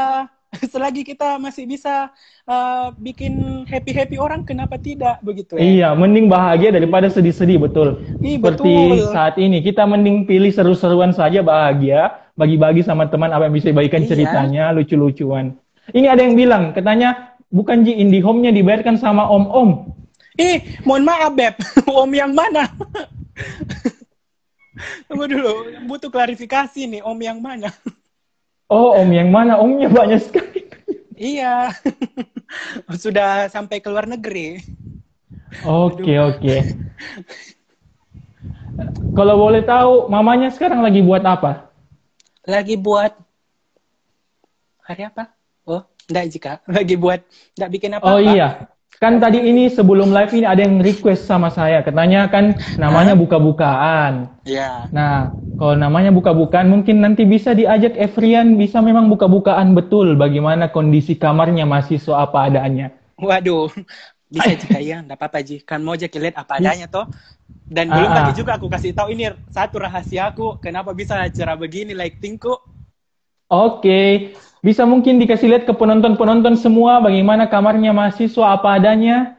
[LAUGHS] selagi kita masih bisa uh, bikin happy happy orang, kenapa tidak begitu ya? Iya, mending bahagia daripada sedih-sedih, betul. Ih, Seperti betul. saat ini, kita mending pilih seru-seruan saja bahagia, bagi-bagi sama teman apa yang bisa dibagikan Iya. ceritanya, lucu-lucuan. Ini ada yang bilang, katanya, bukan Ji, IndiHome-nya dibayarkan sama om-om. Eh, mohon maaf Beb, [LAUGHS] om yang mana? [LAUGHS] Tunggu dulu, butuh klarifikasi nih, om yang mana? Oh, om yang mana? Omnya banyak sekali. iya, [LAUGHS] sudah sampai ke luar negeri. Oke, oke. Kalau boleh tahu, mamanya sekarang lagi buat apa? Lagi buat hari apa? Oh, enggak Jika, [LAUGHS] lagi buat enggak bikin apa-apa. Oh iya, kan tadi ini sebelum live ini ada yang request sama saya, katanya kan namanya buka-bukaan. Iya. Nah, kalau namanya buka-bukaan mungkin nanti bisa diajak Evrian bisa memang buka-bukaan betul bagaimana kondisi kamarnya mahasiswa apa adanya. Waduh, [LAUGHS] bisa jika ya, enggak apa-apa Ji. Kan mau aja lihat apa adanya toh. Dan belum Ah, ah. tadi juga aku kasih tahu ini satu rahasiaku, kenapa bisa acara begini lightingku. Oke, bisa mungkin dikasih lihat ke penonton-penonton semua bagaimana kamarnya mahasiswa apa adanya.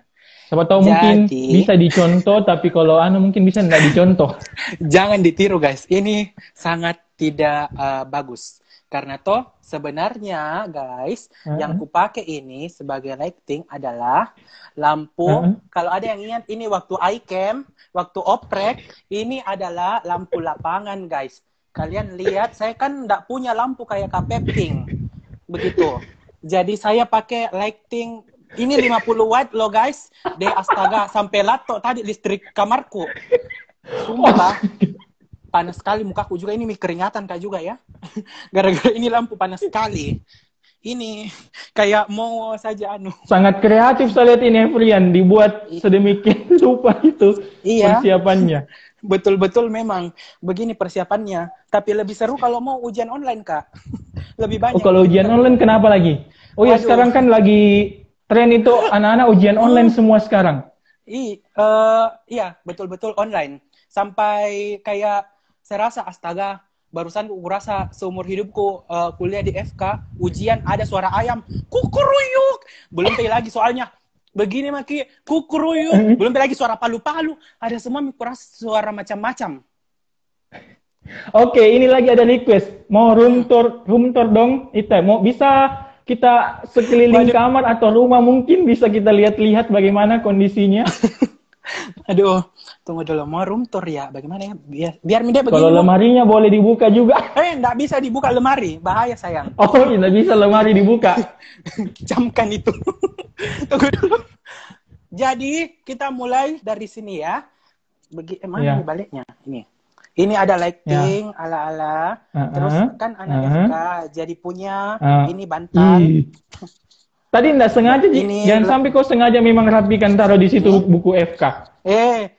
Siapa tahu mungkin Jadi- bisa dicontoh, tapi kalau anu mungkin bisa nggak dicontoh. [LAUGHS] Jangan ditiru guys, ini sangat tidak uh, bagus. Karena toh sebenarnya guys, Uh-uh. yang kupakai ini sebagai lighting adalah lampu. Uh-uh. Kalau ada yang ingat ini waktu iCam, waktu oprek, ini adalah lampu lapangan guys. Kalian lihat, saya kan nggak punya lampu kayak Kapepting. Begitu. Jadi saya pakai lighting ini 50 watt loh guys. De astaga sampai lato tadi listrik kamarku. Sumpah. Panas sekali mukaku juga ini keringatan kak juga ya. [LAUGHS] Gara-gara ini lampu panas sekali. Ini kayak mau saja anu. Sangat kreatif saya lihat ini Evrian, dibuat sedemikian rupa itu Iya. persiapannya. Betul-betul memang begini persiapannya. Tapi lebih seru kalau mau ujian online kak. [LAUGHS] Lebih banyak. Oh, kalau ujian online kenapa lagi? Oh ya Waduh. sekarang kan lagi tren itu anak-anak ujian online semua sekarang. I, eh, iya, betul-betul online. Sampai kayak saya rasa astaga, barusan aku rasa seumur hidupku eh, kuliah di FK, ujian ada suara ayam, kukuruyuk. Belum lagi soalnya begini maki kukuruyuk. Belum lagi suara palu-palu. Ada semua aku rasa suara macam-macam. Oke, ini lagi ada request. Mau room tour, room tour dong. Itu mau bisa kita sekeliling kamar atau rumah mungkin bisa kita lihat-lihat bagaimana kondisinya. [LAUGHS] [LAUGHS] Aduh, tunggu dulu mau room tour ya. Bagaimana ya? Biar biar dia begini. Kalau lemarinya boleh dibuka juga. [LAUGHS] Eh, enggak bisa dibuka lemari. Bahaya sayang. [LAUGHS] Oh, tidak bisa lemari dibuka. camkan itu. Tunggu dulu. Jadi kita mulai dari sini ya. Begi, emang Iya. ini baliknya ini. Ini ada lighting ala-ala. Uh-uh. Terus kan anak Uh-uh. FK jadi punya Uh. ini bantal. Tadi enggak sengaja, Ji. Ini- Jangan sampai kau sengaja memang rapikan taruh di situ buku FK. Eh,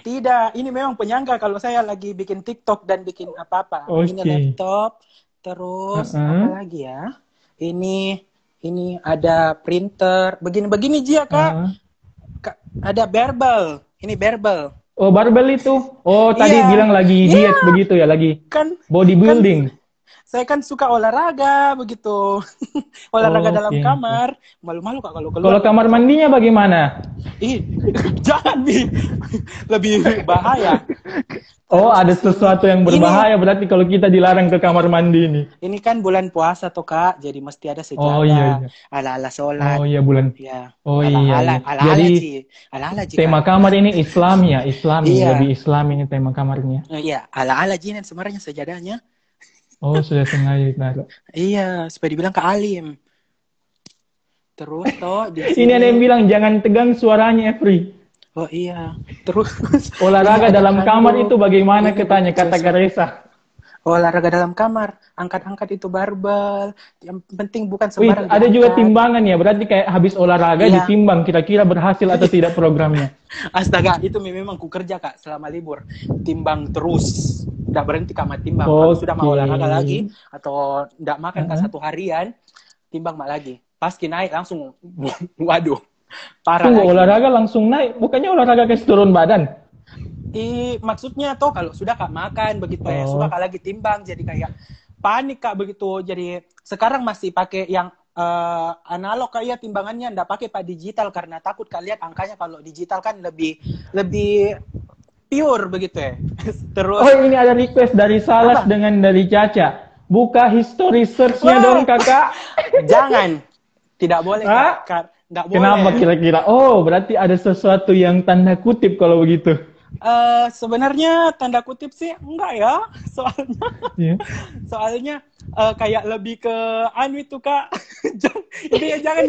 tidak. Ini memang penyangga kalau saya lagi bikin TikTok dan bikin apa-apa. Ini Oke. laptop. Terus Uh-uh. apa lagi ya? Ini ini ada printer. Begini-begini Jia, Kak. Uh. Kak, ada barbel. Ini barbel. Oh, barbel itu. Oh, tadi Iya. bilang lagi Iya. diet begitu ya, lagi Kan bodybuilding. Saya kan suka olahraga begitu. [LAUGHS] olahraga Oke, dalam kamar. Malu-malu Kak kalau Kalau keluar. kamar mandinya bagaimana? Ih, [LAUGHS] jangan nih. Lebih bahaya. Oh, ada sesuatu yang berbahaya berarti kalau kita dilarang ke kamar mandi ini. Ini kan bulan puasa tuh Kak, jadi mesti ada sejadah. Oh, iya, iya. Ala-ala sholat. Oh iya bulan. Ya. Oh, ala, iya, Ala, iya. ala, Jadi, ala, Ji. Ala, ala, Ji, Tema kamar ini Islam ya, Islam Iya. lebih Islam ini tema kamarnya. Eh, Iya, ala-ala jinan sebenarnya sejadahnya. Oh, sudah sengaja ditaruh. Iya, supaya dibilang ke alim. Terus toh di [LAUGHS] Ini sini. ada yang bilang jangan tegang suaranya, Efri. Oh iya. Terus Olahraga Ini [LAUGHS] dalam kamar itu bagaimana Ini katanya kata. Garesa. Olahraga dalam kamar, angkat-angkat itu barbel. Yang penting bukan Wih, sembarang ada juga timbangan ya, berarti kayak habis olahraga Iya. ditimbang kira-kira berhasil atau [LAUGHS] tidak programnya. Astaga, itu memang ku kerja kak selama libur. Timbang terus. Nggak berhenti kak mak timbang. Kalau Kalau sudah mau olahraga lagi atau nggak makan kak Uh-huh. satu harian, timbang mak lagi. Pas naik langsung, [LAUGHS] waduh. Parah Tunggu, lagi. olahraga langsung naik. Bukannya olahraga kasih turun badan? I, maksudnya tuh kalau sudah kak makan begitu ya, Oh. suka kak lagi timbang jadi kayak panik kak begitu. Jadi sekarang masih pakai yang eh, analog kayak timbangannya ndak pakai pak digital karena takut kak lihat angkanya kalau digital kan lebih lebih pure begitu ya. [LAUGHS] Terus Oh ini ada request dari Salas Apa? dengan dari Caca. Buka history search-nya Wah. dong kakak. [LAUGHS] jangan tidak boleh kak, Kak. nggak boleh. Kenapa kira-kira? Oh berarti ada sesuatu yang tanda kutip kalau begitu. Eh, sebenarnya tanda kutip sih enggak ya, [LAUGHS] soalnya Iya. soalnya eh, kayak lebih ke anu itu kak [LAUGHS] Jangan- intinya jangan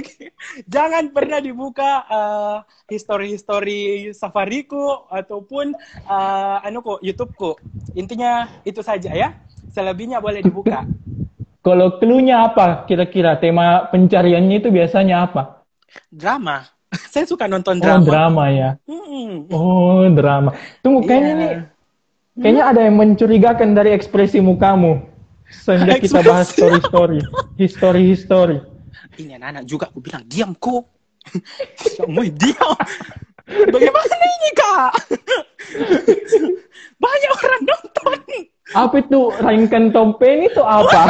jangan pernah dibuka eh, history-history safariku ataupun eh, anu kok YouTubeku intinya itu saja ya selebihnya boleh dibuka Kalau clue-nya apa kira-kira? Tema pencariannya itu biasanya apa? drama [LAUGHS] saya suka nonton Oh drama drama ya. Mm-mm. Oh drama. Tunggu kayaknya Iya. nih, kayaknya ada yang mencurigakan dari ekspresi mukamu. Sehingga kita bahas story-story, history-history. ini anak-anak juga aku bilang diam kok kamu [LAUGHS] diam bagaimana ini kak [LAUGHS] banyak orang nonton Apa itu Rainkan Tompen itu apa?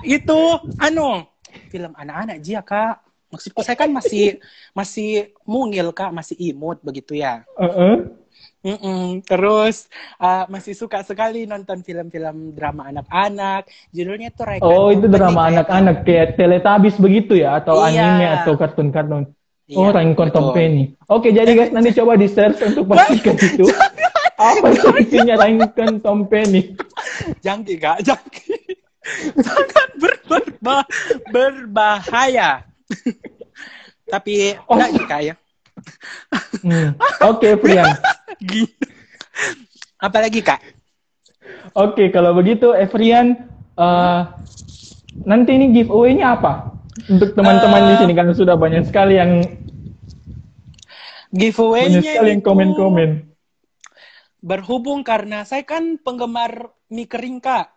itu anu film anak-anak Jia kak maksudku saya kan masih masih mungil kak masih imut begitu ya Heeh. Mm-mm. terus uh, masih suka sekali nonton film-film drama anak-anak judulnya tuh Rekan Oh itu drama anak-anak kayak Teletubbies begitu ya atau Iya. anime atau kartun-kartun. Oh Iya, Rainkan betul. Company. Oke jadi guys nanti coba di search untuk pastikan [LAUGHS] itu. Apa isinya Rainkan Company? jangki kak jangki sangat [LAUGHS] ber- berba- berbahaya tapi Oh. enggak sih, kak ya Hmm. Oke Frian. Gini. [LAUGHS] apalagi kak Oke, kalau begitu Evrian, eh, nanti ini giveaway-nya apa? Untuk teman-teman di Eh, sini kan sudah banyak sekali yang banyak giveaway-nya sekali yang komen-komen. berhubung karena saya kan penggemar mie kering kak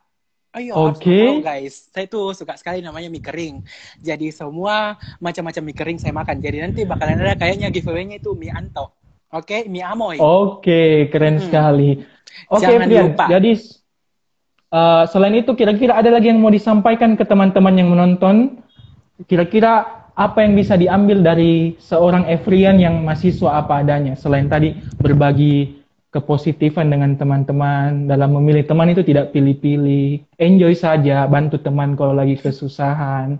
ayo tahu guys saya tuh suka sekali namanya mie kering jadi semua macam-macam mie kering saya makan jadi nanti bakalan ada kayaknya giveaway-nya itu mie anto oke mie amoy Oke, keren Hmm. sekali. Oke, Jangan Frian. lupa. Jadi eh, selain itu kira-kira ada lagi yang mau disampaikan ke teman-teman yang menonton? Kira-kira apa yang bisa diambil dari seorang Evrian yang mahasiswa apa adanya? Selain tadi berbagi kepositifan dengan teman-teman dalam memilih teman itu tidak pilih-pilih, enjoy saja, bantu teman kalau lagi kesusahan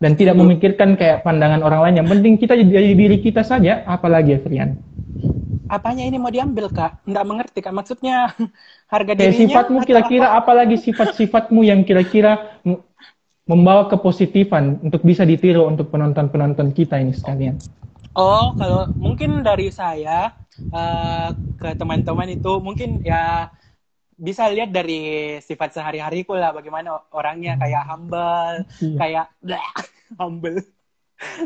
dan tidak memikirkan kayak pandangan orang lain. Yang penting kita jadi diri kita saja, apalagi Evrian. apanya ini mau diambil kak nggak mengerti kak maksudnya [LAUGHS] harga Kayak dirinya sifatmu atau kira-kira apa? apalagi sifat-sifatmu yang kira-kira membawa kepositifan untuk bisa ditiru untuk penonton-penonton kita ini sekalian. Oh, kalau mungkin dari saya eh, ke teman-teman itu mungkin ya bisa lihat dari sifat sehari-hariku lah bagaimana orangnya kayak humble, Iya. kayak [LAUGHS] humble.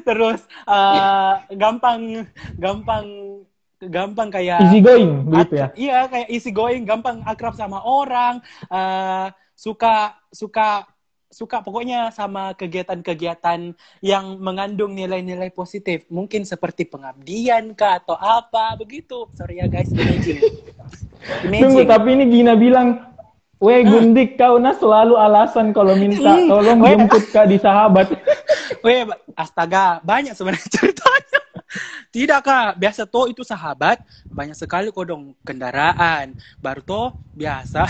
Terus eh, gampang gampang gampang kayak Easy going begitu ya. Iya, kayak easy going, gampang akrab sama orang, eh, suka suka suka pokoknya sama kegiatan-kegiatan yang mengandung nilai-nilai positif. Mungkin seperti pengabdian kah atau apa begitu. Sorry ya guys, imaging. [LAUGHS] Tunggu, Imaging. tapi ini Gina bilang, Weh Gundik, kau nah selalu alasan kalau minta tolong jemput kak di sahabat. [LAUGHS] Weh, astaga, banyak sebenarnya [LAUGHS] ceritanya. Tidak kak, biasa toh itu sahabat, banyak sekali kodong kendaraan. Baru toh biasa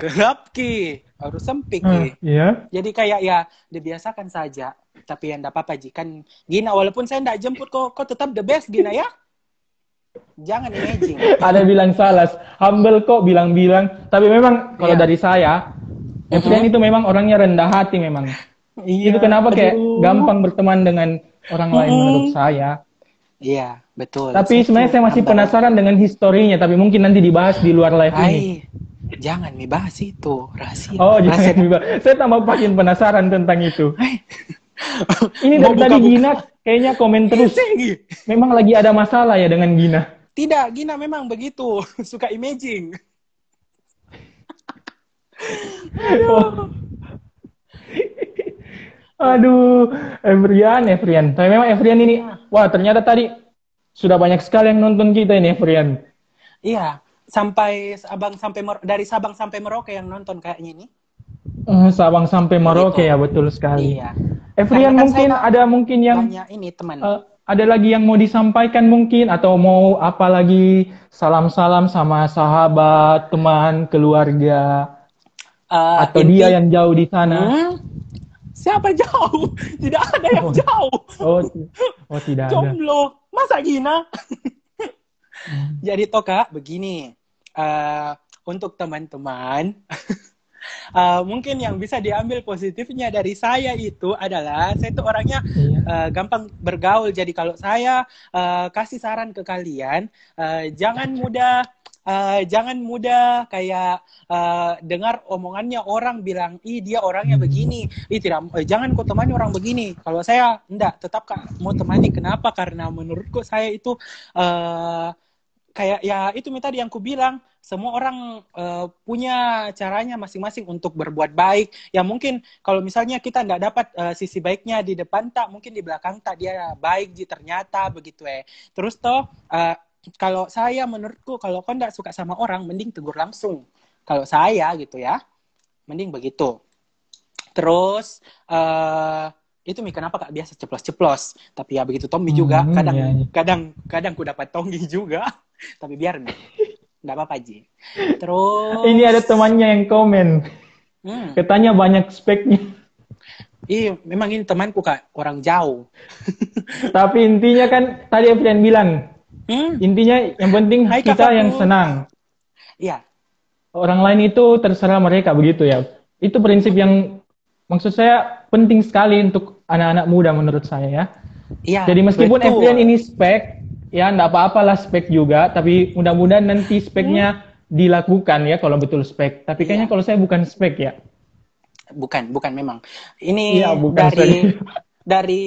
gelap ki, harus sempit ki. Iya. Jadi kayak ya dibiasakan saja. Tapi yang tidak apa-apa Ji. Kan Gina, walaupun saya tidak jemput kok, kok tetap the best Gina ya. Jangan imaging. Ada bilang salah, humble kok bilang-bilang. Tapi memang kalau Iya. dari saya, Efrian itu memang orangnya rendah hati memang. Iya. itu kenapa kayak Aduh. gampang berteman dengan orang lain Mm-mm. menurut saya. Iya, betul. Tapi sebenarnya saya masih penasaran dengan historinya, tapi mungkin nanti dibahas di luar live ini. Jangan dibahas itu. Rahasia. Oh, Rahasia. jangan dibahas. Saya tambah makin penasaran tentang itu. Ini dari tadi. Gina kayaknya komen terus. Tinggi. Memang lagi ada masalah ya dengan Gina. Tidak, Gina memang begitu. [LAUGHS] Suka imaging. Oh. Aduh, Evrian, Evrian. Tapi memang Evrian ini, wah ternyata tadi sudah banyak sekali yang nonton kita ini Evrian. Iya, sampai Sabang sampai Mer- dari Sabang sampai Merauke yang nonton kayaknya ini. Eh, Sabang sampai Merauke ya betul sekali. Iya. Evrian Karena kan mungkin ada mungkin yang Banyak ini teman. eh, ada lagi yang mau disampaikan mungkin atau mau apa lagi salam-salam sama sahabat, teman, keluarga Eh, atau inti- dia yang jauh di sana. Hmm? Siapa jauh? [LAUGHS] Tidak ada yang Oh. jauh. Oh, oh tidak ada. [LAUGHS] Jomblo. Masa gina? Hmm. Jadi toh kak, begini. Eh, untuk teman-teman, [LAUGHS] eh, mungkin yang bisa diambil positifnya dari saya itu adalah saya itu orangnya eh, gampang bergaul. Jadi kalau saya eh, kasih saran ke kalian, eh, jangan mudah eh, jangan mudah kayak eh, dengar omongannya orang bilang, ih dia orangnya begini, ih tidak, eh, jangan kau temani orang begini. Kalau saya enggak, tetap kak mau temani. Kenapa? Karena menurutku saya itu eh, kayak ya itu tadi yang ku bilang semua orang eh, punya caranya masing-masing untuk berbuat baik. Ya mungkin kalau misalnya kita nggak dapat eh, sisi baiknya di depan tak mungkin di belakang tak dia baik ji ternyata begitu eh. Terus toh eh, kalau saya menurutku kalau kau nggak suka sama orang mending tegur langsung. Kalau saya gitu ya mending begitu. Terus eh itu mi kenapa kak biasa ceplos-ceplos tapi ya begitu Tommy juga Hmm, kadang iya, iya. kadang kadang ku dapat tonggi juga [LAUGHS] tapi biar mi nggak apa-apa ji terus Ini ada temannya yang komen. hmm, Katanya banyak speknya. ih memang ini temanku kak orang jauh [LAUGHS] Tapi intinya kan tadi Evrian bilang, hmm, intinya yang penting Hai, kita kakakku. yang senang. iya Orang lain itu terserah mereka begitu ya. Itu prinsip yang maksud saya penting sekali untuk anak-anak muda menurut saya ya. iya Jadi meskipun betul. Evrian ini spek, ya enggak apa-apalah spek juga, tapi mudah-mudahan nanti speknya dilakukan ya kalau betul spek. Tapi kayaknya Iya. kalau saya bukan spek ya. bukan bukan memang ini Iya, bukan dari serius. dari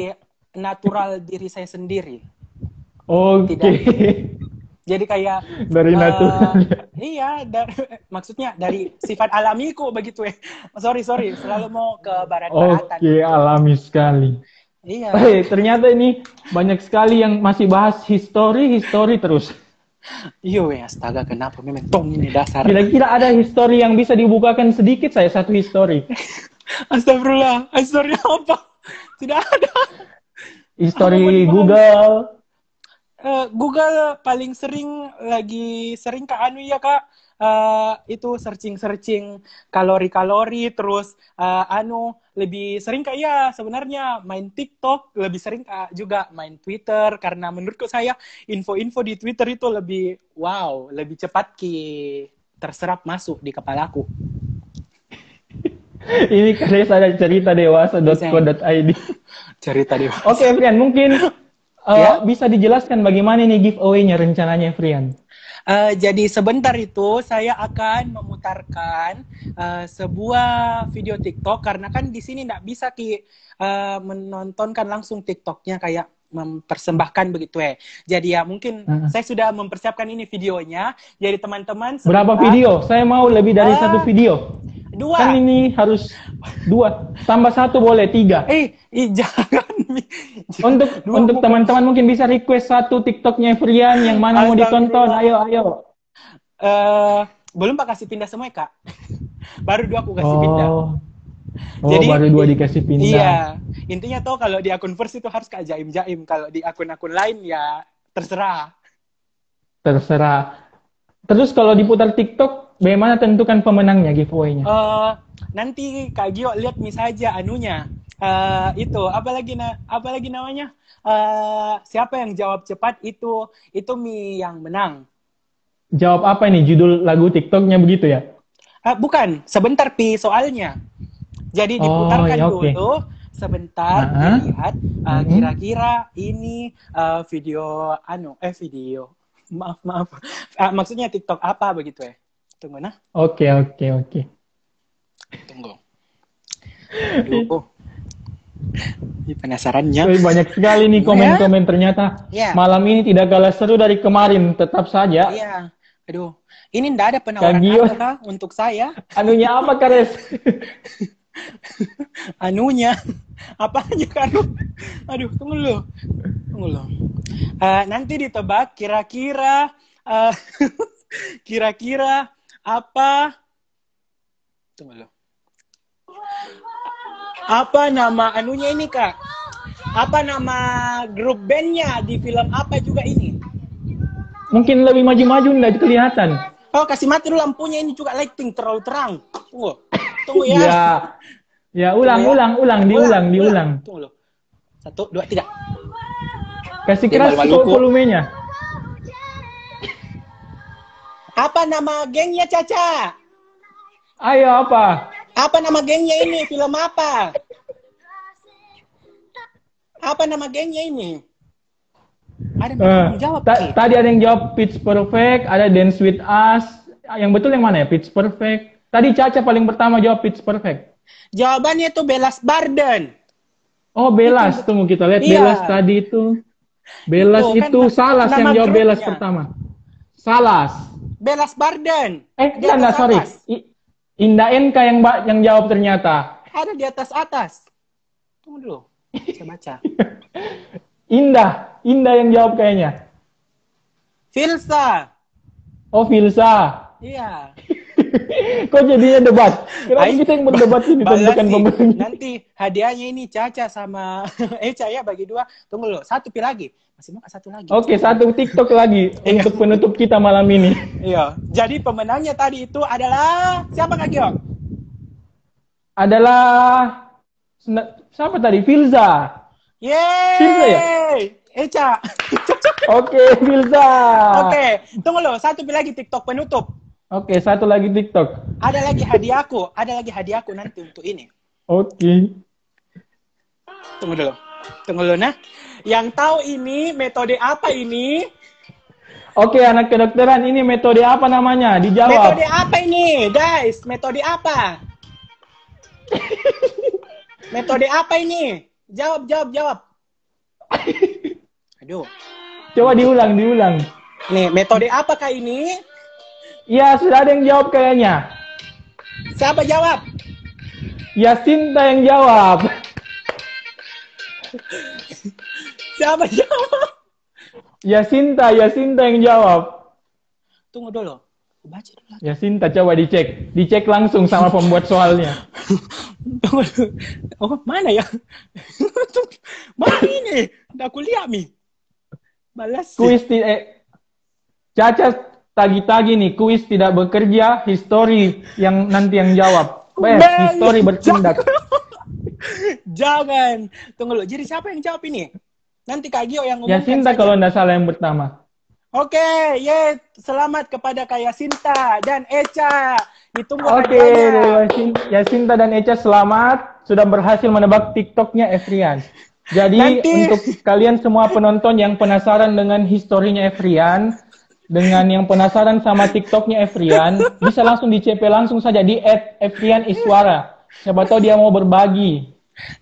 natural diri saya sendiri Oke. Jadi kayak Dari natural. [LAUGHS] iya dari maksudnya dari sifat alamiku begitu ya sorry sorry selalu mau ke barat-baratan Oke, alami sekali. iya Eh, ternyata ini banyak sekali yang masih bahas history, history terus. iyo ya astaga kenapa memang tong ini dasar Kira-kira ada history yang bisa dibukakan sedikit saya satu history. [LAUGHS] astagfirullah astagfirullah apa tidak ada dibahas? Google. Eh, Google paling sering lagi sering ke anu ya kak. Eh, itu searching searching kalori kalori terus eh, anu lebih sering kak ya sebenarnya main TikTok lebih sering kak juga main Twitter karena menurutku saya info-info di Twitter itu lebih wow lebih cepat ki terserap masuk di kepalaku [LAUGHS] Ini kalian ada cerita dewasa.co.id. cerita deh Oke, Frian, mungkin [LAUGHS] uh, Ya. bisa dijelaskan bagaimana nih giveaway-nya rencananya, Frian? Eh, jadi sebentar itu saya akan memutarkan eh, sebuah video TikTok karena kan di sini nggak bisa ki eh, menontonkan langsung TikToknya kayak mempersembahkan begitu ya. Jadi ya mungkin Hmm. saya sudah mempersiapkan ini videonya. Jadi teman-teman Berapa video? Saya mau lebih dari Ah. satu video. Dua. Kan ini harus dua, tambah satu boleh tiga. Eh, ih, jangan. [LAUGHS] Untuk Dua untuk teman-teman mungkin bisa request satu TikToknya Frian yang mana mau ditonton. Ayo, ayo. Eh, belum pak kasih pindah semua ya kak. [LAUGHS] Baru dua aku kasih pindah. Oh, Jadi- baru dua dikasih pindah. Iya, intinya tuh kalau di akun first itu harus kayak jaim-jaim. Kalau di akun-akun lain ya terserah. Terserah. Terus kalau diputar TikTok, bagaimana tentukan pemenangnya giveaway-nya? Eh, nanti Kak Gio lihat mi saja anunya. Eh, itu apalagi na apalagi namanya? Eh, siapa yang jawab cepat itu itu mi yang menang. Jawab apa ini? Judul lagu TikToknya begitu ya? Eh, bukan, sebentar pi soalnya. Jadi Oh, diputarkan ya, oke. dulu sebentar dilihat eh, Mhm. kira-kira ini eh, video anu eh video maaf maaf Ah, maksudnya TikTok apa begitu ya tunggu nah Oke, oke, oke. tunggu Aduh. Ini penasarannya banyak sekali nih komen-komen ternyata. Ya. Malam ini tidak kalah seru dari kemarin. Tetap saja. iya aduh ini ndak ada penawaran apa kah untuk saya Anunya apa, Kares? [LAUGHS] [LAUGHS] anunya. Apa aja kan? Aduh tunggu dulu. Tunggu dulu. Eh, nanti ditebak kira-kira eh, [LAUGHS] kira-kira apa? Tunggu dulu. Apa nama anunya ini kak? Apa nama grup bandnya di film apa juga ini? Mungkin lebih maju-maju nggak kelihatan. oh kasih mati dulu lampunya ini juga lighting terlalu terang. Tunggu tunggu ya Ya, ya ulang, Tunggu ya. ulang, ulang, diulang, diulang. tunggu satu dua tiga Kasih keras volumenya. apa nama gengnya Caca Ayo apa? Apa nama gengnya ini? Film apa? Apa nama gengnya ini? Ada Eh, yang jawab ta- nih. tadi ada yang jawab Pitch Perfect, ada Dance with Us. Yang betul yang mana ya? Pitch Perfect. Tadi Caca paling pertama jawab Pitch Perfect. Jawabannya itu Belas Barden. Oh, Belas. Tunggu kita lihat Iya. Belas tadi itu. Belas Itu, kan itu na- Salas yang jawab Belas grupnya. pertama. Salas. Belas Barden. Eh, Di enggak, sorry. I- Indah Enka yang yang jawab ternyata. Ada di atas atas. Tunggu dulu. Saya baca. [LAUGHS] Indah, Indah yang jawab kayaknya. Filsa. Oh, Filsa. Iya. [LAUGHS] [LAUGHS] Kok jadinya debat? Kenapa kita yang berdebat ini nih. pembeli? Nanti hadiahnya ini Caca sama [LAUGHS] Eca ya bagi dua. Tunggu dulu. Satu pil lagi. Masih mau satu lagi. Oke, satu TikTok lagi [LAUGHS] Iya. untuk penutup kita malam ini. Iya. Jadi pemenangnya tadi itu adalah siapa Kak Gio? Adalah siapa tadi? Filza. Filza ya? Yeay! Eca. Oke, Filza. Oke, tunggu loh. Satu lagi TikTok penutup. Oke, satu lagi TikTok. Ada lagi hadiahku. Ada lagi hadiahku nanti untuk ini. Oke. Tunggu dulu. Tunggu dulu nah. Yang tahu ini metode apa ini? Oke, anak kedokteran ini metode apa namanya? Dijawab. Metode apa ini, guys? Metode apa? metode apa ini? Jawab, jawab, jawab. [LAUGHS] Aduh. Coba diulang, diulang. Nih, metode apakah ini? Iya, sudah ada yang jawab kayaknya. Siapa jawab? Yasinta yang jawab. Siapa jawab? Yasinta, Yasinta yang jawab. Tunggu dulu. Baca dulu. Yasinta coba dicek. Dicek langsung sama pembuat soalnya. [LAUGHS] Oh, mana ya? [LAUGHS] mana ini? Udah aku lihat nih. Balas. Kuis eh, Caca tagi-tagi nih, kuis tidak bekerja, history yang nanti yang jawab. Bes, history bertindak. Jangan. Tunggu dulu. Jadi siapa yang jawab ini? Nanti Kak Gio yang ngomongkan Yasinta kalau nggak salah yang pertama. Oke, ye, selamat kepada Kak Yasinta dan Eca. Ditunggu Oke. Yasin- Yasinta dan Eca selamat sudah berhasil menebak TikToknya Efrian. Jadi Nanti- untuk kalian semua penonton yang penasaran dengan historinya Efrian, dengan yang penasaran sama TikToknya Efrian, bisa langsung di CP langsung saja di @efrianiswara. Siapa tahu dia mau berbagi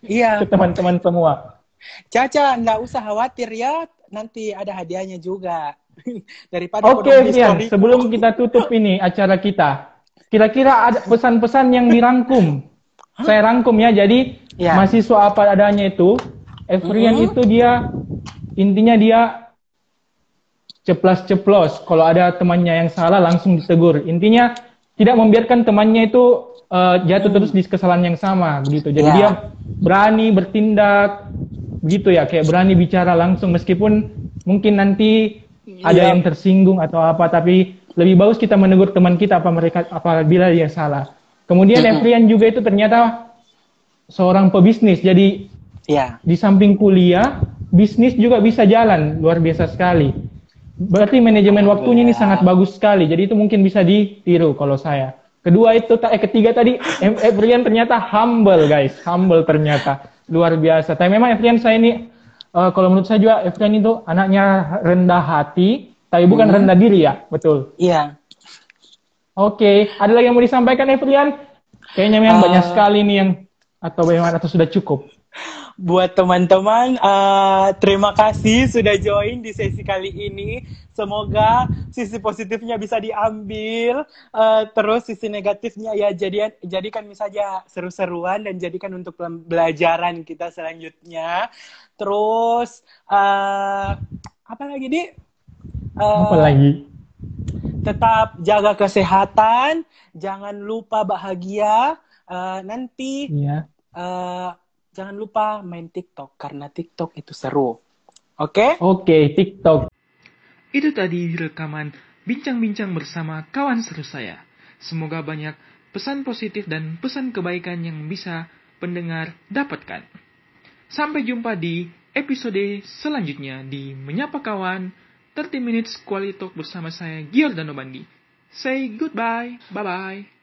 Iya, ke teman-teman semua. Caca, nggak usah khawatir ya. Nanti ada hadiahnya juga. [LAUGHS] Daripada Oke, history. sebelum kita tutup ini acara kita, kira-kira ada pesan-pesan yang dirangkum. Saya rangkum ya, jadi Ya. mahasiswa apa adanya itu, Efrian Mhm. itu dia, intinya dia ceplas-ceplos. Kalau ada temannya yang salah, langsung ditegur. Intinya tidak membiarkan temannya itu eh, jatuh terus di kesalahan yang sama, begitu. Jadi Ya. dia berani bertindak, begitu ya, kayak berani bicara langsung meskipun mungkin nanti ada Iya. yang tersinggung atau apa tapi lebih bagus kita menegur teman kita apa mereka apabila dia salah. Kemudian Mm-mm. Efrian juga itu ternyata seorang pebisnis. Jadi Ya, di samping kuliah, bisnis juga bisa jalan luar biasa sekali. Berarti manajemen waktunya ini sangat bagus sekali. Jadi itu mungkin bisa ditiru kalau saya. Kedua itu eh ketiga tadi Efrian ternyata humble guys, humble ternyata luar biasa. Tapi memang Efrian saya ini eh, kalau menurut saya juga Efrian itu anaknya rendah hati, tapi bukan rendah diri ya, betul. iya. Oke, ada lagi yang mau disampaikan Efrian? Kayaknya memang Ah. banyak sekali nih yang atau bagaimana atau sudah cukup. Buat teman-teman, uh, terima kasih sudah join di sesi kali ini. Semoga sisi positifnya bisa diambil, uh, terus sisi negatifnya ya jadi jadikan misalnya seru-seruan dan jadikan untuk pembelajaran kita selanjutnya. Terus uh, apa lagi di? Uh, apa lagi? Tetap jaga kesehatan, jangan lupa bahagia. Uh, nanti. Yeah. Uh, jangan lupa main TikTok karena TikTok itu seru. Oke? Okay? Oke, okay, TikTok. Itu tadi rekaman bincang-bincang bersama kawan seru saya. Semoga banyak pesan positif dan pesan kebaikan yang bisa pendengar dapatkan. Sampai jumpa di episode selanjutnya di Menyapa Kawan 30 Minutes Quality Talk bersama saya Giordano Bandi. Say goodbye. Bye-bye.